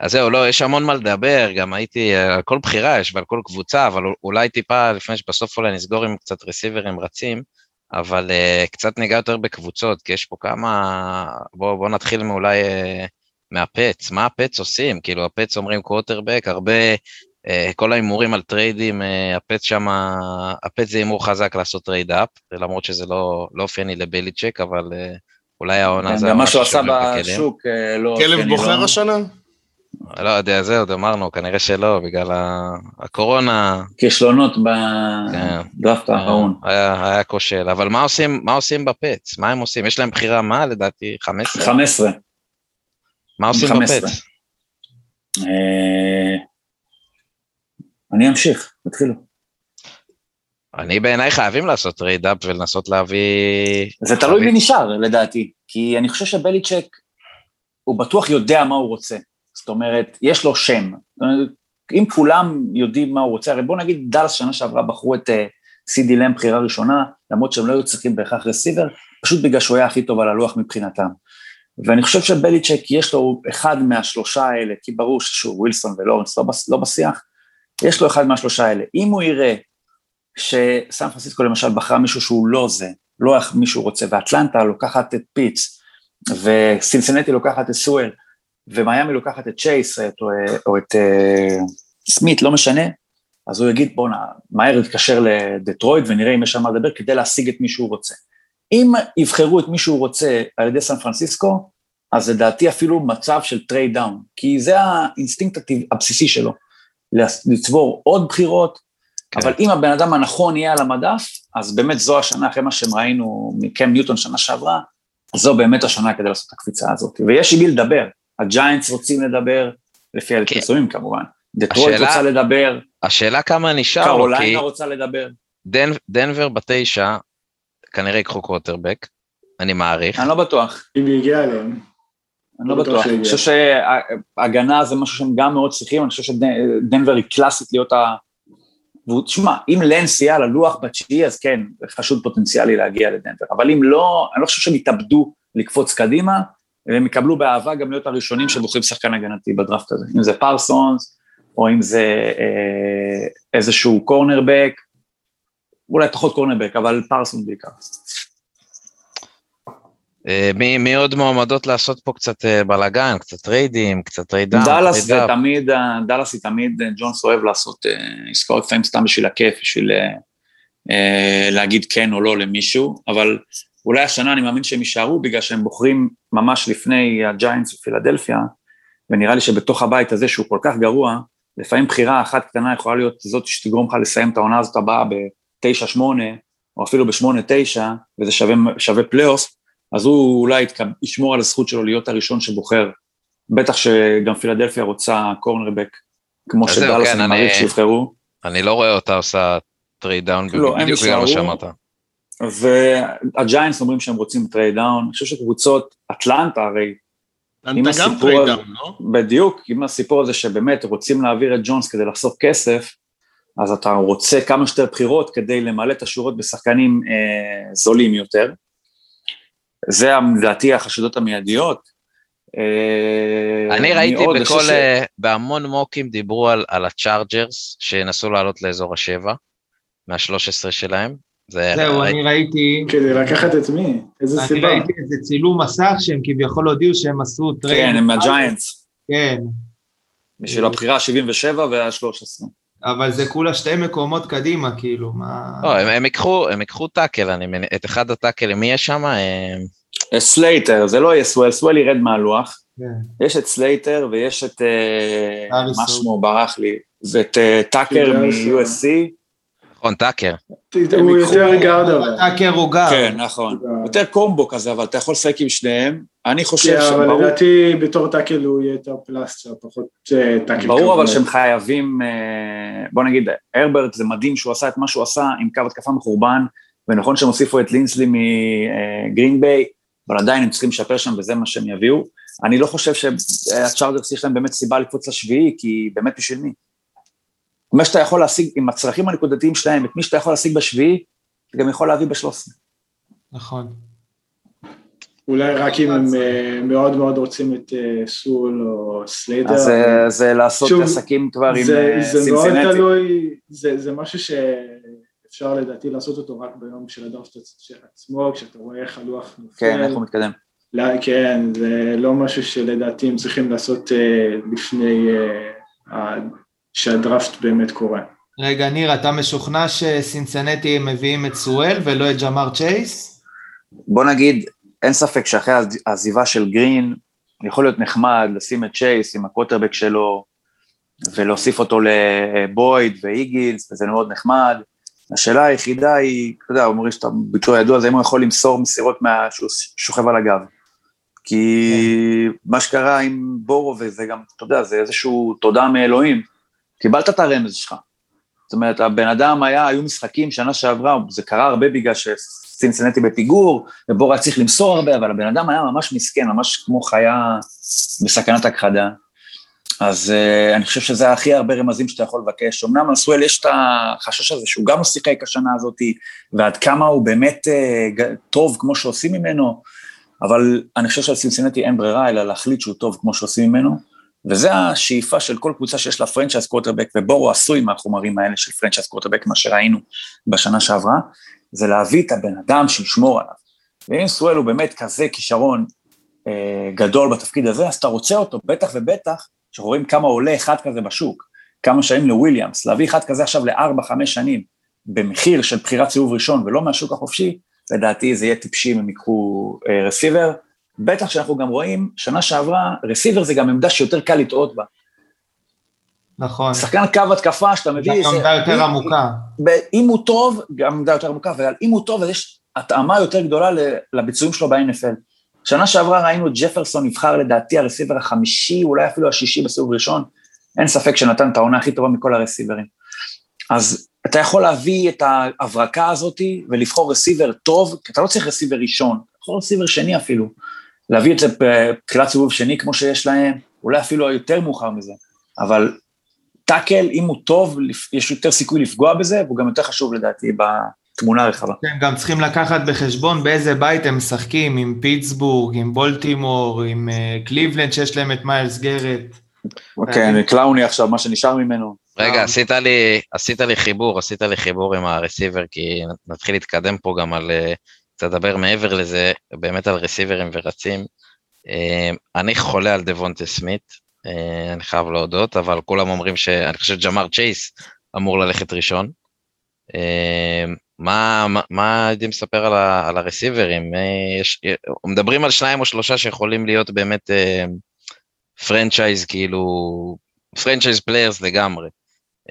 S1: אז זהו, לא, יש המון מה לדבר, גם הייתי, אה, על כל בחירה יש ועל כל קבוצה, אבל אולי טיפה, לפני שבסוף אולי נסגור עם קצת רסיברים רצים, אבל אה, קצת ניגע יותר בקבוצות, כי יש פה כמה... בואו בוא נתחיל מאולי אה, מהפטס, מה הפטס עושים? כאילו, הפטס אומרים קווטרבק, הרבה, אה, כל ההימורים על טריידים, אה, הפטס שם, הפטס זה הימור חזק לעשות trade up, למרות שזה לא, לא אופייני לביליצ'ק, אבל אה, אולי העונה זה...
S2: גם מה שהוא עשה בשוק, לא...
S5: כלב בוחר השנה?
S1: לא יודע, זה עוד אמרנו, כנראה שלא, בגלל הקורונה.
S2: כישלונות בדראפט כן. האחרון.
S1: היה, היה כושל, אבל מה עושים, מה עושים בפץ? מה הם עושים? יש להם בחירה מה לדעתי? 15?
S2: 15.
S1: מה עושים 15. בפץ?
S2: אה, אני אמשיך, תתחילו.
S1: אני בעיניי חייבים לעשות trade up ולנסות להביא...
S2: זה תלוי מי נשאר, לדעתי, כי אני חושב שבליצ'ק, הוא בטוח יודע מה הוא רוצה. זאת אומרת, יש לו שם. אם כולם יודעים מה הוא רוצה, הרי בוא נגיד דאלס שנה שעברה בחרו את אה, סידי לם בחירה ראשונה, למרות שהם לא היו צריכים בהכרח receiver, פשוט בגלל שהוא היה הכי טוב על הלוח מבחינתם. ואני חושב שבליצ'ק יש לו אחד מהשלושה האלה, כי ברור ששוב ווילסון ולורנס לא, לא בשיח, יש לו אחד מהשלושה האלה. אם הוא יראה שסן פרנסיסקו למשל בחרה מישהו שהוא לא זה, לא איך מישהו רוצה, ואטלנטה לוקחת את פיטס, וסינסנטי לוקחת את סואל, ומיאמי לוקחת את צ'ייס או, או את אה, סמית, לא משנה, אז הוא יגיד בואנה, מהר יתקשר לדטרויט ונראה אם יש שם מה לדבר כדי להשיג את מי שהוא רוצה. אם יבחרו את מי שהוא רוצה על ידי סן פרנסיסקו, אז לדעתי אפילו מצב של trade down, כי זה האינסטינקט הבסיסי שלו, לצבור עוד בחירות, כן. אבל אם הבן אדם הנכון יהיה על המדף, אז באמת זו השנה, אחרי מה שהם ראינו מקם ניוטון שנה שעברה, זו באמת השנה כדי לעשות את הקפיצה הזאת. ויש עם מי לדבר, הג'יינטס רוצים לדבר, לפי כן. הפרסומים כמובן, דטרויט רוצה לדבר,
S1: השאלה כמה נשאר
S2: לו, כי... קרוליינה רוצה לדבר.
S1: דנ... דנבר בתשע, כנראה ייקחו קווטרבק, אני מעריך.
S2: אני לא בטוח.
S3: אם היא הגיעה אליהם.
S2: אני לא, לא בטוח, אני חושב שהגנה זה משהו שהם גם מאוד צריכים, אני חושב שדנבר היא קלאסית להיות ה... תשמע, אם לנס יהיה על הלוח בתשיעי, אז כן, חשוד פוטנציאלי להגיע לדנבר, אבל אם לא, אני לא חושב שהם יתאבדו לקפוץ קדימה, והם יקבלו באהבה גם להיות הראשונים שבוחרים שחקן הגנתי בדראפט הזה, אם זה פרסונס, או אם זה אה, איזשהו קורנרבק, אולי פחות קורנרבק, אבל פרסונס בעיקר.
S1: אה, מי, מי עוד מועמדות לעשות פה קצת אה, בלאגן, קצת טריידים, קצת trade down?
S2: דאלאס זה תמיד, דאלאס היא תמיד, ג'ונס אוהב לעשות עסקאות לפעמים סתם בשביל הכיף, בשביל להגיד כן או לא למישהו, אבל אולי השנה אני מאמין שהם יישארו בגלל שהם בוחרים ממש לפני הג'יינטס ופילדלפיה, ונראה לי שבתוך הבית הזה שהוא כל כך גרוע, לפעמים בחירה אחת קטנה יכולה להיות זאת שתגרום לך לסיים את העונה הזאת הבאה ב-9-8, או אפילו ב-8-9, וזה שווה, שווה פלייאוף, אז הוא אולי ישמור על הזכות שלו להיות הראשון שבוחר. בטח שגם פילדלפיה רוצה cornerback, כמו שדאלס כן, אני מעריך שיבחרו.
S1: אני לא רואה אותה עושה trade down לא, בדיוק בגלל מה שאמרת.
S2: והג'יינטס אומרים שהם רוצים trade down, אני חושב שקבוצות, אטלנטה הרי,
S5: אטלנטה גם trade down, לא?
S2: בדיוק, עם הסיפור הזה שבאמת רוצים להעביר את ג'ונס כדי לחסוך כסף, אז אתה רוצה כמה שיותר בחירות כדי למלא את השורות בשחקנים אה, זולים יותר. זה לדעתי החשדות המיידיות.
S1: אה, אני ראיתי בכל, ש... אה, בהמון מוקים דיברו על, על הצ'ארג'רס שינסו לעלות לאזור השבע, מה-13 שלהם,
S4: זהו, אני ראיתי...
S3: כדי לקחת את מי? איזה סיבה?
S4: אני ראיתי איזה צילום מסך שהם כביכול הודיעו שהם עשו
S2: trade. כן, הם מהג'יינטס.
S4: כן.
S2: בשביל הבחירה 77 וה-13.
S4: אבל זה כולה שתי מקומות קדימה, כאילו, מה...
S1: לא, הם, הם ייקחו, הם ייקחו טאקל, אני מניח, את אחד הטאקלים, מי יש שם?
S2: אה, סלייטר, זה לא יהיה סוול, סוול ירד מהלוח. כן. יש את סלייטר ויש את, אה, מה שמו, ברח לי, ואת אה, טאקר מ-USC.
S1: נכון, טאקר.
S3: הוא יותר גארד אבל.
S4: טאקר הוא גארד.
S2: כן, נכון. יותר קומבו כזה, אבל אתה יכול לשחק עם שניהם. אני חושב
S3: שברור... כן, אבל לדעתי בתור טאקל הוא יהיה יותר פלסטר, פחות אה, טאקל.
S2: ברור אבל שהם חייבים, אה, בוא נגיד, הרברט זה מדהים שהוא עשה את מה שהוא עשה עם קו התקפה מחורבן, ונכון שהם הוסיפו את לינסלי מגרין ביי, אבל עדיין הם צריכים לשפר שם וזה מה שהם יביאו. אני לא חושב שהצ'ארג'רס יש להם באמת סיבה לקפוץ לשביעי, כי באמת בשביל מי? מה שאתה יכול להשיג, עם הצרכים הנקודתיים שלהם, את מי שאתה יכול להשיג בשביעי, אתה גם יכול להביא בשלוש עשרה.
S4: נכון.
S3: אולי רק אם הם אה, מאוד מאוד רוצים את אה, סול או סליידר.
S2: אז זה לעשות עסקים כבר עם סינסינטי.
S3: זה מאוד תלוי, זה משהו שאפשר לדעתי לעשות אותו רק ביום של הדראפט עצמו, כשאתה רואה איך הלוח
S2: נופל. כן, איך הוא מתקדם.
S3: כן, זה לא משהו שלדעתי הם צריכים לעשות אה, לפני שהדראפט באמת קורה.
S4: רגע, ניר, אתה משוכנע שסינסנטי מביאים את סואל ולא את ג'מאר צ'ייס?
S2: בוא נגיד, אין ספק שאחרי העזיבה של גרין, יכול להיות נחמד לשים את צ'ייס עם הקווטרבק שלו, ולהוסיף אותו לבויד ואיגילס, וזה מאוד נחמד. השאלה היחידה היא, אתה יודע, אומרים שאתה ביטוי ידוע, זה אם הוא יכול למסור מסירות מה... שהוא שוכב על הגב. כי כן. מה שקרה עם בורו, וזה גם, אתה יודע, זה איזשהו תודה מאלוהים, קיבלת את הרמז שלך. זאת אומרת, הבן אדם היה, היו משחקים שנה שעברה, זה קרה הרבה בגלל שצינסנטי בפיגור, ובורו היה צריך למסור הרבה, אבל הבן אדם היה ממש מסכן, ממש כמו חיה בסכנת הכחדה. אז uh, אני חושב שזה הכי הרבה רמזים שאתה יכול לבקש. אמנם לסואל יש את החשש הזה שהוא גם לא שיחק השנה הזאת, ועד כמה הוא באמת uh, טוב כמו שעושים ממנו, אבל אני חושב שעל סינסינטי אין ברירה אלא להחליט שהוא טוב כמו שעושים ממנו, וזה השאיפה של כל קבוצה שיש לה franchise quarterback, ובורו עשוי מהחומרים האלה של franchise quarterback, מה שראינו בשנה שעברה, זה להביא את הבן אדם שישמור עליו. ואם סואל הוא באמת כזה כישרון אה, גדול בתפקיד הזה, אז אתה רוצה אותו, בטח ובטח, שאנחנו רואים כמה עולה אחד כזה בשוק, כמה שילמו לוויליאמס, להביא אחד כזה עכשיו לארבע, חמש שנים, במחיר של בחירת סיבוב ראשון ולא מהשוק החופשי, לדעתי זה יהיה טיפשי אם הם ייקחו אה, רסיבר, בטח שאנחנו גם רואים, שנה שעברה, רסיבר זה גם עמדה שיותר קל לטעות בה.
S4: נכון.
S2: שחקן קו התקפה שאתה מביא...
S4: גם עמדה יותר עמוקה.
S2: אם הוא טוב, גם עמדה יותר עמוקה, ואם הוא טוב, אז יש התאמה יותר גדולה לביצועים שלו ב-NFL. שנה שעברה ראינו ג'פרסון נבחר לדעתי הרסיבר החמישי, אולי אפילו השישי בסיבוב ראשון, אין ספק שנתן את העונה הכי טובה מכל הרסיברים. אז אתה יכול להביא את ההברקה הזאת ולבחור רסיבר טוב, כי אתה לא צריך רסיבר ראשון, אתה יכול רסיבר שני אפילו. להביא את זה בתחילת סיבוב שני כמו שיש להם, אולי אפילו יותר מאוחר מזה, אבל טאקל, אם הוא טוב, יש יותר סיכוי לפגוע בזה, והוא גם יותר חשוב לדעתי בתמונה הרחבה.
S4: כן, גם צריכים לקחת בחשבון באיזה בית הם משחקים, עם פיטסבורג, עם בולטימור, עם uh, קליבלנד שיש להם את מיילס גרט.
S2: כן, קלאוני עכשיו, מה שנשאר ממנו.
S1: רגע, עשית לי, עשית לי חיבור, עשית לי חיבור עם הרסיבר, כי נתחיל להתקדם פה גם על, אה, קצת לדבר מעבר לזה, באמת על רסיברים ורצים. אה, אני חולה על דבונטה סמית, אה, אני חייב להודות, אבל כולם אומרים שאני חושב שג'מאר צ'ייס אמור ללכת ראשון. מה, מה, מה יודעים לספר על, ה, על הרסיברים? יש, מדברים על שניים או שלושה שיכולים להיות באמת franchise, כאילו, franchise players לגמרי.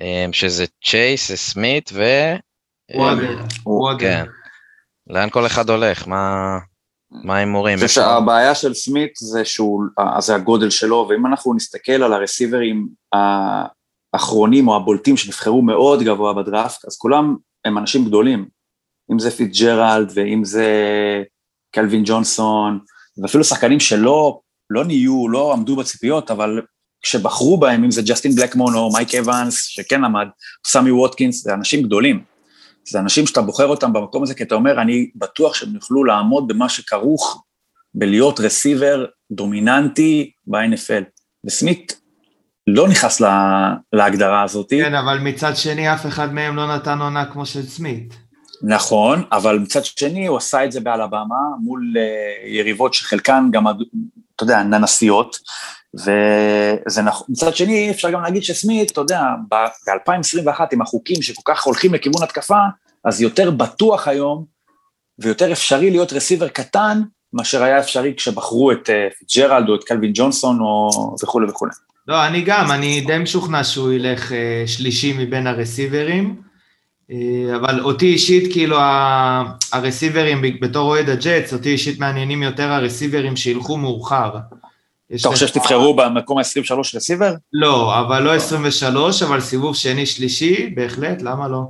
S1: אמ, שזה צ'ייס, סמית ו...
S4: וואדל.
S1: אמ, כן. לאן כל אחד הולך? מה... מה ההימורים?
S2: אני חושב שהבעיה של סמית זה שהוא, זה הגודל שלו, ואם אנחנו נסתכל על הרסיברים האחרונים או הבולטים שנבחרו מאוד גבוה בדראפט, אז כולם הם אנשים גדולים, אם זה פיצג'רלד ואם זה קלווין ג'ונסון, ואפילו שחקנים שלא לא נהיו, לא עמדו בציפיות, אבל כשבחרו בהם, אם זה ג'סטין בלקמון או מייק אבנס, שכן עמד, סמי ווטקינס, זה אנשים גדולים. זה אנשים שאתה בוחר אותם במקום הזה, כי אתה אומר, אני בטוח שהם יוכלו לעמוד במה שכרוך בלהיות רסיבר דומיננטי ב-NFL. וסמית לא נכנס לה, להגדרה הזאת.
S4: כן, אבל מצד שני אף אחד מהם לא נתן עונה כמו של סמית.
S2: נכון, אבל מצד שני הוא עשה את זה באלבמה מול uh, יריבות שחלקן גם, אתה יודע, ננסיות, וזה נכון, מצד שני אפשר גם להגיד שסמית, אתה יודע, ב-2021 עם החוקים שכל כך הולכים לכיוון התקפה, אז יותר בטוח היום ויותר אפשרי להיות רסיבר קטן, מאשר היה אפשרי כשבחרו את ג'רלד או את קלווין ג'ונסון או וכולי וכולי.
S4: לא, אני גם, אני די משוכנע שהוא ילך אה, שלישי מבין הרסיברים, אה, אבל אותי אישית, כאילו, הרסיברים, בתור אוהד הג'אטס, אותי אישית מעניינים יותר הרסיברים שילכו מאוחר.
S2: אתה חושב שתבחרו במקום ה-23 רסיבר?
S4: לא, אבל לא 23, אבל סיבוב שני שלישי, בהחלט, למה לא?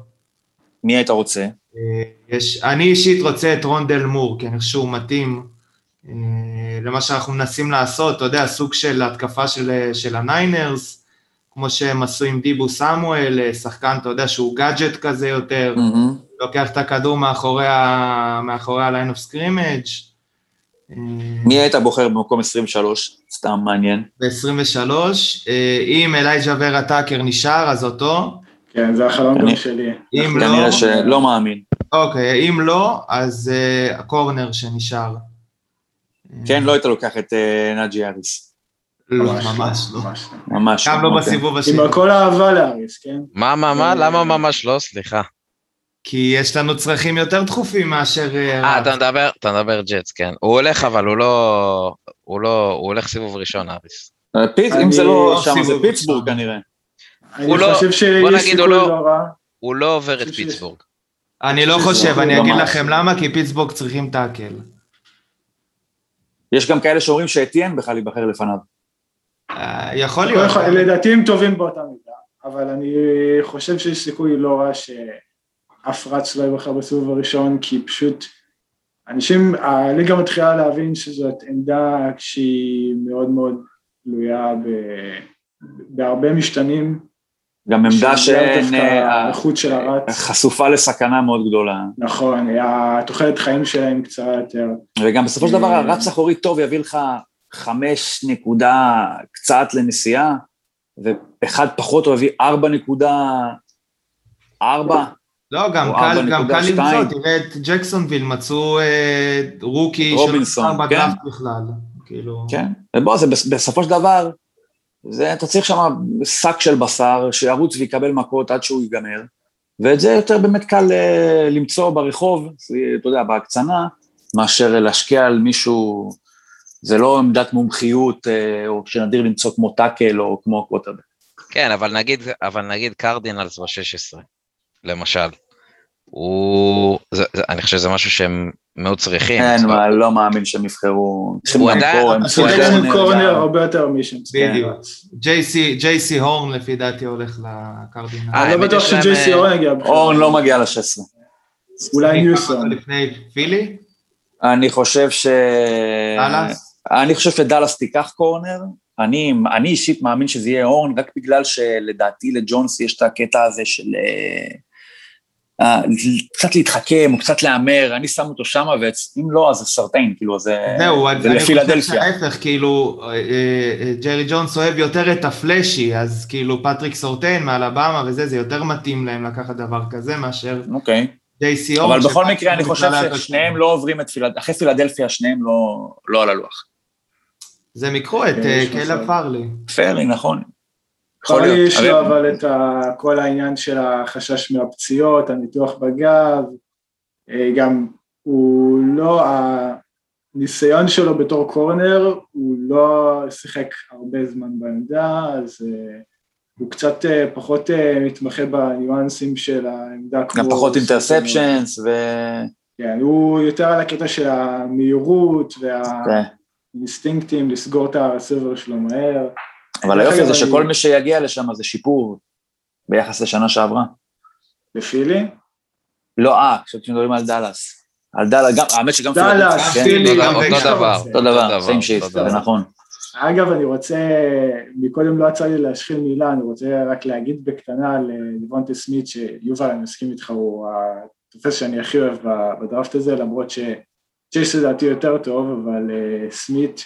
S2: מי היית רוצה?
S4: אה, יש, אני אישית רוצה את רונדל מור, כי אני חושב שהוא מתאים אה, למה שאנחנו מנסים לעשות, אתה יודע, סוג של התקפה של, של הניינרס, כמו שהם עשו עם דיבו סמואל, אה, שחקן, אתה יודע, שהוא גאדג'ט כזה יותר, mm-hmm. לוקח את הכדור מאחורי ה-line of scrimmage.
S2: מי היית בוחר במקום 23? סתם מעניין.
S4: ב-23, אה, אם אלייג'ה ורה טאקר נשאר, אז אותו.
S3: כן, זה החלום גם שלי.
S2: אם לא... כנראה שלא מאמין.
S4: אוקיי, אם לא, אז uh, הקורנר שנשאר.
S2: כן, לא היית לוקח את uh, נאג'י האריס.
S4: לא, ממש לא.
S2: ממש
S4: לא. גם לא אוקיי. בסיבוב השני.
S3: עם כל האהבה לאריס, כן?
S1: מה, מה, מה? למה ממש לא? סליחה.
S4: כי יש לנו צרכים יותר דחופים מאשר...
S1: אה, אה אתה מדבר, אתה מדבר ג'טס, כן. הוא הולך, אבל הוא לא... הוא לא... הוא הולך סיבוב ראשון, אריס.
S2: פיט, אם זה לא שם, זה פיטסבורג כנראה.
S3: אני לא- חושב שיש סיכוי לא רע.
S1: הוא לא עובר את פיטסבורג.
S4: אני לא חושב, אני אגיד לכם למה, כי פיטסבורג צריכים טאקל.
S2: יש גם כאלה שאומרים שאתיין בכלל ייבחר לפניו.
S4: אה, יכול להיות.
S3: לדעתי הם טובים באותה מידה, אבל אני חושב שיש סיכוי לא רע שאף רץ לא ייבחר בסיבוב הראשון, כי פשוט אנשים, הליגה מתחילה להבין שזאת עמדה שהיא מאוד מאוד תלויה בהרבה משתנים,
S2: גם עמדה שהאיכות
S3: של הרץ.
S2: חשופה לסכנה מאוד גדולה.
S3: נכון, התוחלת חיים שלהם קצרה יותר.
S2: וגם בסופו של דבר אה, הרץ אחורי טוב יביא לך חמש נקודה קצת לנשיאה, ואחד פחות הוא יביא ארבע נקודה ארבע.
S4: לא, גם קל, גם קל למצוא, תראה את ג'קסונוויל, מצאו אה, rookie
S2: רובינסון,
S4: של כן. בכלל, כאילו...
S2: כן, ובוא, זה בסופו של דבר, זה, אתה צריך שם שק של בשר שירוץ ויקבל מכות עד שהוא ייגמר, ואת זה יותר באמת קל uh, למצוא ברחוב, אתה יודע, בהקצנה, מאשר להשקיע על מישהו, זה לא עמדת מומחיות, uh, או שנדיר למצוא כמו טאקל או כמו קווטרבק.
S1: כן, אבל נגיד, אבל נגיד קרדינלס ב-16, למשל. הוא, זה, זה, אני חושב שזה משהו שהם מאוד צריכים.
S2: כן, מה, לא מאמין שהם יבחרו.
S1: הוא עדיין,
S3: הוא עדיין קורנר הרבה יותר משם.
S4: בדיוק. ג'ייסי הורן לפי דעתי הולך לקרדינל.
S3: אני לא בטוח שג'ייסי הורן יגיע.
S2: הורן לא מגיע ל-16.
S3: אולי ניוסון.
S4: לפני פילי?
S2: אני חושב ש... דאלאס? אני חושב שדאלאס תיקח קורנר. אני, אני אישית מאמין שזה יהיה הורן, רק בגלל שלדעתי לג'ונס יש את הקטע הזה של... אה, קצת להתחכם או קצת להמר, אני שם אותו שמה, ואם לא, אז זה סרטיין, כאילו, זה,
S4: זהו, זה אני חושב שההפך, כאילו, אה, אה, ג'רי ג'ונס אוהב יותר את הפלאשי, אז כאילו פטריק סורטיין מאלבמה וזה, זה יותר מתאים להם לקחת דבר כזה מאשר
S2: אוקיי.
S4: JCO.
S2: אבל בכל מקרה, אני חושב ששניהם לא עוברים את פילדלפיה, אחרי פילדלפיה שניהם לא, לא על הלוח.
S4: אז הם ייקחו את קלב פארלי.
S2: פרלי, נכון.
S3: יכול להיות. יש לו אבל את כל העניין של החשש מהפציעות, הניתוח בגב, אה, גם הוא לא, הניסיון שלו בתור קורנר, הוא לא שיחק הרבה זמן בעמדה, אז אה, הוא קצת אה, פחות מתמחה בניואנסים של העמדה.
S2: גם פחות אינטרספשנס ו...
S3: כן, הוא יותר על הקטע של המהירות והאינסטינקטים לסגור את הסבר שלו מהר.
S2: אבל היופי זה שכל מי שיגיע לשם זה שיפור ביחס לשנה שעברה.
S3: לפילי?
S2: לא, אה, חשבתי שמדברים על דאלאס. על דאלאס, גם, האמת שגם
S3: דאלאס, פילי,
S1: כן? אותו דבר.
S2: אותו דבר, סיים שיט, זה נכון.
S3: אגב, אני רוצה, מקודם לא יצא לי להשחיל מילה, אני רוצה רק להגיד בקטנה לליבונטה סמית, שיובל, אני מסכים איתך, הוא התופס שאני הכי אוהב בדראפט הזה, למרות שצ'ייס לדעתי יותר טוב, אבל אה, סמית,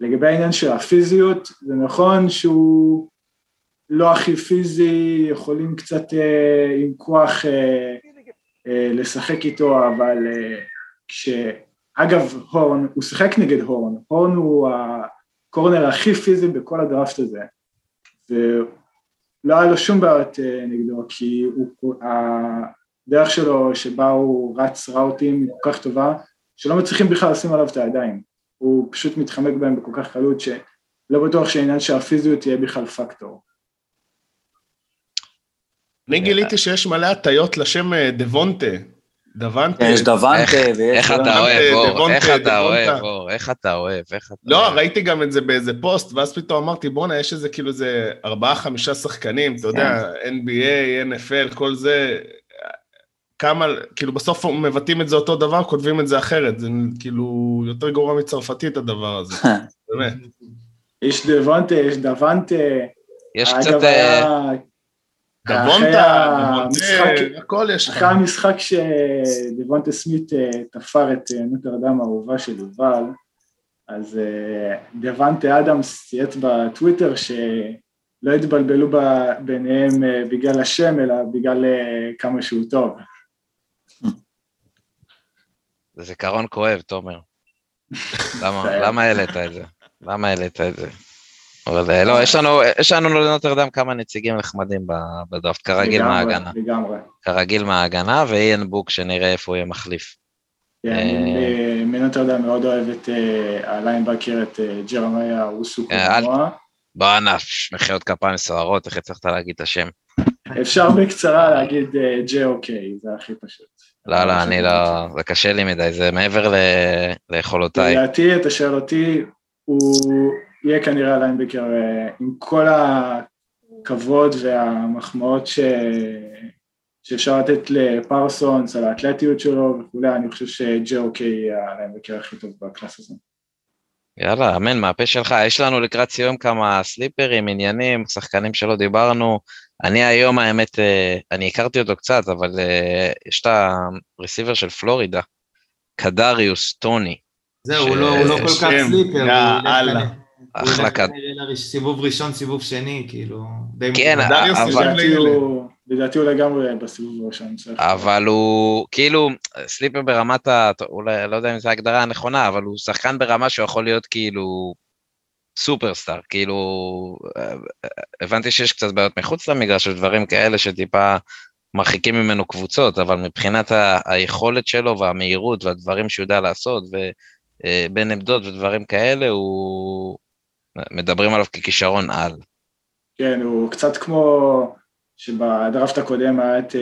S3: לגבי העניין של הפיזיות, זה נכון שהוא לא הכי פיזי, יכולים קצת אה, עם כוח אה, אה, לשחק איתו, אבל אה, כש... אגב, הורן, הוא שיחק נגד הורן, הורן הוא הקורנר הכי פיזי בכל הדראפט הזה, ולא היה לו שום בעיות אה, נגדו, כי הוא, הדרך שלו שבה הוא רץ ראוטים היא כל כך טובה, שלא מצליחים בכלל לשים עליו את הידיים. הוא פשוט מתחמק בהם בכל כך קלות שלא בטוח שהעניין שהפיזיות תהיה בכלל פקטור.
S5: אני גיליתי שיש מלא הטיות לשם אה, דבונטה. דוונטה.
S2: יש דוונטה ויש...
S1: איך אתה אוהב, אור, איך אתה אוהב, אור, איך אתה אוהב, איך אתה
S5: לא, ראיתי גם את זה באיזה פוסט, ואז פתאום אמרתי, בואנה, יש איזה כאילו איזה ארבעה, חמישה שחקנים, אתה יודע, כן. NBA, NFL, כל זה, כמה, כאילו בסוף מבטאים את זה אותו דבר, כותבים את זה אחרת, זה כאילו יותר גרוע מצרפתית הדבר הזה, באמת.
S3: יש דוונטה, יש דוונטה.
S1: יש קצת... אה,
S5: דוונטה, דוונטה, הכל יש
S3: לך. אחרי המשחק שדוונטה סמית אה, תפר את אה, נוטרדם האהובה של יובל, אז דוונטה אדמס צייץ בטוויטר שלא התבלבלו ביניהם בגלל השם, אלא בגלל כמה שהוא טוב.
S1: זה זיכרון כואב, תומר. למה העלית את זה? למה העלית את זה? אבל אה, לא, יש לנו, יש לנו לנוטרדם כמה נציגים נחמדים בדראפט, כרגיל מההגנה.
S3: לגמרי.
S1: כרגיל מההגנה, ואיין בוק, שנראה איפה הוא יהיה מחליף.
S3: כן, אה, מנוטרדם מאוד אוהב את הליינבקר, את ג'רמיה רוסו קומואה.
S1: בואנה, מחיאות כפיים סוערות, איך הצלחת להגיד את השם?
S3: אפשר בקצרה להגיד ג'י-אוקיי, זה הכי פשוט.
S1: לא, לא, אני לא, זה קשה לי מדי, זה מעבר ליכולותיי.
S3: לדעתי, אתה שואל אותי, הוא יהיה כנראה הליינבקר עם כל הכבוד והמחמאות ש... שאפשר לתת לפרסונס על האתלטיות שלו וכולי, אני חושב ש JOK יהיה הליינבקר הכי טוב ב class הזה.
S1: יאללה, אמן, מהפה שלך. יש לנו לקראת סיום כמה סליפרים, עניינים, שחקנים שלא דיברנו. אני היום, האמת, אה, אני הכרתי אותו קצת, אבל אה, יש את הרסיבר של פלורידה, קדריוס טוני.
S4: זהו, הוא לא, לא כל כך סליפר.
S5: יאללה.
S1: אחלה כד...
S4: סיבוב ראשון, סיבוב שני, כאילו,
S1: כן, אבל...
S3: לדעתי הוא לגמרי בסיבוב הראשון.
S1: אבל הוא, כאילו, סליפר ברמת ה... אולי, לא יודע אם זו ההגדרה הנכונה, אבל הוא שחקן ברמה שהוא יכול להיות כאילו סופרסטאר, כאילו, הבנתי שיש קצת בעיות מחוץ למגרש ודברים כאלה שטיפה מרחיקים ממנו קבוצות, אבל מבחינת ה- היכולת שלו והמהירות והדברים שהוא יודע לעשות, ובין עמדות ודברים כאלה, הוא... מדברים עליו ככישרון על.
S3: כן, הוא קצת כמו שבדראפט הקודם היה את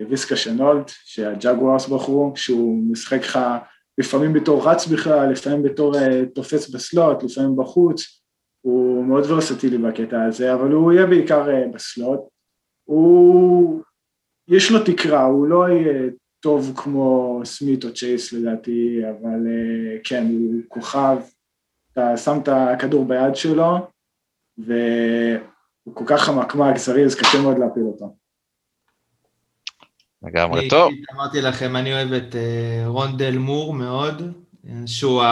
S3: לויסקה שנולד, שהג'אגוארס בחרו, שהוא משחק לך לפעמים בתור רץ בכלל, לפעמים בתור תופס בסלוט, לפעמים בחוץ, הוא מאוד ורסטילי בקטע הזה, אבל הוא יהיה בעיקר בסלוט. הוא, יש לו תקרה, הוא לא יהיה טוב כמו סמית או צ'ייס לדעתי, אבל כן, הוא כוכב, אתה שם את הכדור ביד שלו, והוא כל כך חמקמק, זריז, קשה מאוד להפיל אותו.
S1: לגמרי טוב.
S4: אמרתי לכם, אני אוהב את רונדל מור מאוד, שהוא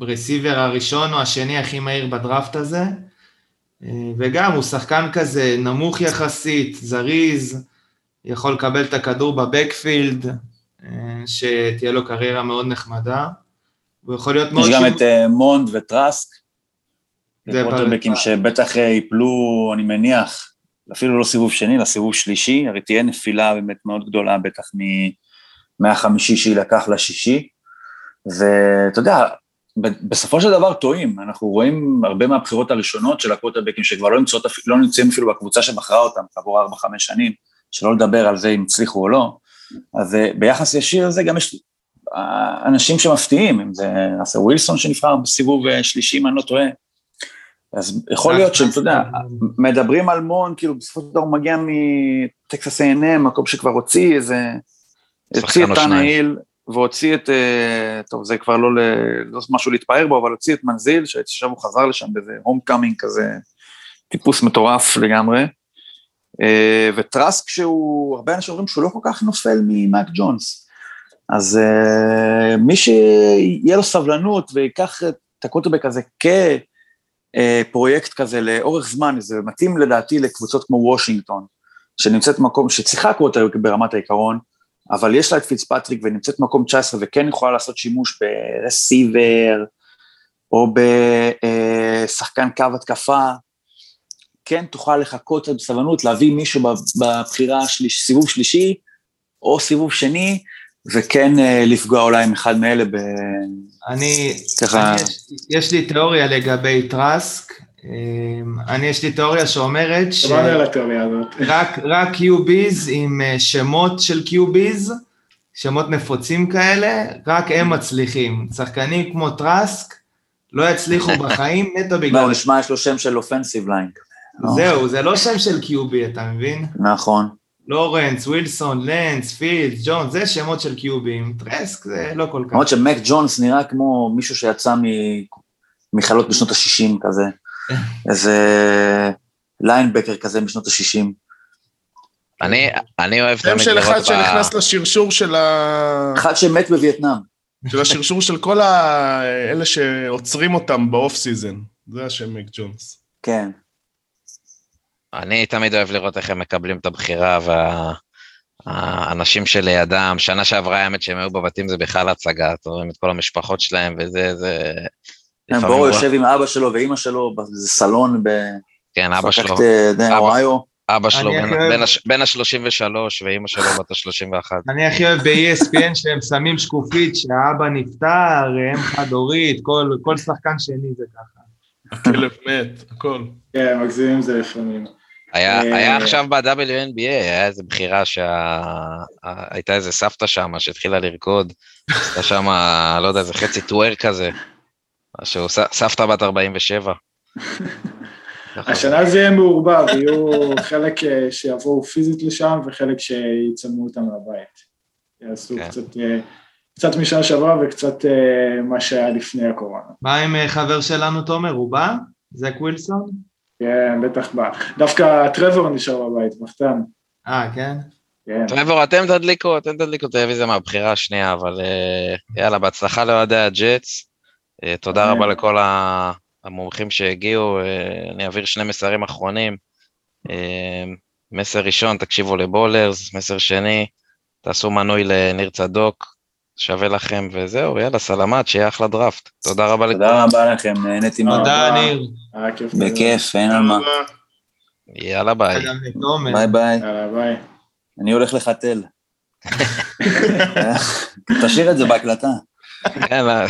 S4: הרסיבר הראשון או השני הכי מהיר בדראפט הזה, וגם הוא שחקן כזה נמוך יחסית, זריז, יכול לקבל את הכדור בבקפילד, שתהיה לו קריירה מאוד נחמדה. הוא יכול להיות מאוד...
S2: יש גם את מונד וטראסק, קווטרבקים שבטח ייפלו, אני מניח, אפילו לא סיבוב שני, אלא סיבוב שלישי, הרי תהיה נפילה באמת מאוד גדולה, בטח מהחמישי שיילקח לשישי, ואתה יודע, בסופו של דבר טועים, אנחנו רואים הרבה מהבחירות הראשונות של הקווטרבקים שכבר לא, נמצאות, לא נמצאים אפילו בקבוצה שבחרה אותם כעבור 4-5 שנים, שלא לדבר על זה אם הצליחו או לא, אז ביחס ישיר לזה גם יש אנשים שמפתיעים, אם זה נעשה ווילסון שנבחר בסיבוב שלישי, אם אני לא טועה, אז יכול להיות שאתה יודע, מדברים על מונד, כאילו בסופו של דבר הוא מגיע מטקסס A&M, מקום שכבר הוציא איזה, הוציא את טנהיל, והוציא את, טוב זה כבר לא, לא משהו להתפאר בו, אבל הוציא את מנזיל, שעכשיו הוא חזר לשם באיזה homecoming כזה, טיפוס מטורף לגמרי, וטראסק שהוא, הרבה אנשים אומרים שהוא לא כל כך נופל ממאק ג'ונס, אז מי שיהיה לו סבלנות ויקח את הקוטרבק הזה כ... פרויקט כזה לאורך זמן, זה מתאים לדעתי לקבוצות כמו וושינגטון, שנמצאת במקום שצריכה קווטרבק ברמת העיקרון, אבל יש לה את פיצפטריק ונמצאת במקום 19 וכן יכולה לעשות שימוש ברסיבר, או בשחקן קו התקפה, כן תוכל לחכות בסבלנות, להביא מישהו בבחירה שליש, סיבוב שלישי, או סיבוב שני, וכן לפגוע אולי עם אחד מאלה ב...
S4: אני, ככה... אני יש, יש לי תיאוריה לגבי טראסק, אני יש לי תיאוריה שאומרת ש...
S3: שמענו על התיאוריה הזאת.
S4: רק, רק QBs עם שמות של QBs, שמות נפוצים כאלה, רק הם מצליחים. שחקנים כמו טראסק לא יצליחו בחיים נטו בגלל...
S2: לא, נשמע יש לו שם של offensive line.
S4: זהו, זה לא שם של QB, אתה מבין?
S2: נכון.
S4: לורנס, ווילסון, לנס, פילדס, ג'ונס, זה שמות של QBs, טראסק זה לא כל כך.
S2: למרות שמק ג'ונס נראה כמו מישהו שיצא ממכללות בשנות ה-60 כזה, איזה linebacker כזה בשנות ה-60.
S1: אני, אני אוהב
S5: תמיד לראות... שם של אחד שנכנס לשרשור של ה...
S2: אחד שמת בווייטנאם.
S5: של השרשור של כל האלה שעוצרים אותם ב off season, זה השם מק ג'ונס.
S2: כן.
S1: אני תמיד אוהב לראות איך הם מקבלים את הבחירה והאנשים שלידם, שנה שעברה האמת שהם היו בבתים זה בכלל הצגה, אתה רואים את כל המשפחות שלהם וזה, זה...
S2: כן, בורו יושב עם אבא שלו ואימא שלו באיזה סלון
S1: כן, אבא שלו.
S2: אוהיו.
S1: אבא שלו בין ה-33 ואימא שלו בת ה-31.
S4: אני הכי אוהב ב-ESPN שהם שמים שקופית שהאבא נפטר, אם חד הורית, כל שחקן שני זה ככה.
S5: הכלב מת, הכל.
S3: כן, מגזימים זה לפעמים.
S1: היה אה, עכשיו ב-WNBA, היה איזו בחירה שהייתה איזה סבתא שם שהתחילה לרקוד, עשתה שם, לא יודע, איזה חצי טוור כזה, משהו, סבתא בת 47.
S3: השנה זה יהיה מעורבב, יהיו חלק אה, שיבואו פיזית לשם וחלק שיצלמו אותם מהבית. יעשו כן. קצת, אה, קצת משנה שעברה וקצת מה שהיה לפני הקורונה.
S4: מה עם חבר שלנו, תומר, הוא בא? זק ווילסון?
S3: כן, בטח בא. דווקא טרוור נשאר בבית, מחתם.
S4: אה, כן?
S1: כן. טרוור, אתם תדליקו, אתם תדליקו טלוויזיה מהבחירה השנייה, אבל אה, יאללה, בהצלחה לאוהדי הג'אטס. אה, תודה רבה לכל המומחים שהגיעו. אה, אני אעביר שני מסרים אחרונים. מסר ראשון, תקשיבו לבולרס, מסר שני, תעשו מנוי לניר צדוק, שווה לכם, וזהו, יאללה, סלמת, שיהיה אחלה דראפט. תודה רבה
S2: לכולם. תודה רבה לכם, נהניתי
S4: מאוד. תודה, ניר.
S2: בכיף, אין על מה.
S1: יאללה, ביי.
S2: ביי
S3: ביי.
S2: אני הולך לחתל. תשאיר את זה בהקלטה.
S1: יאללה.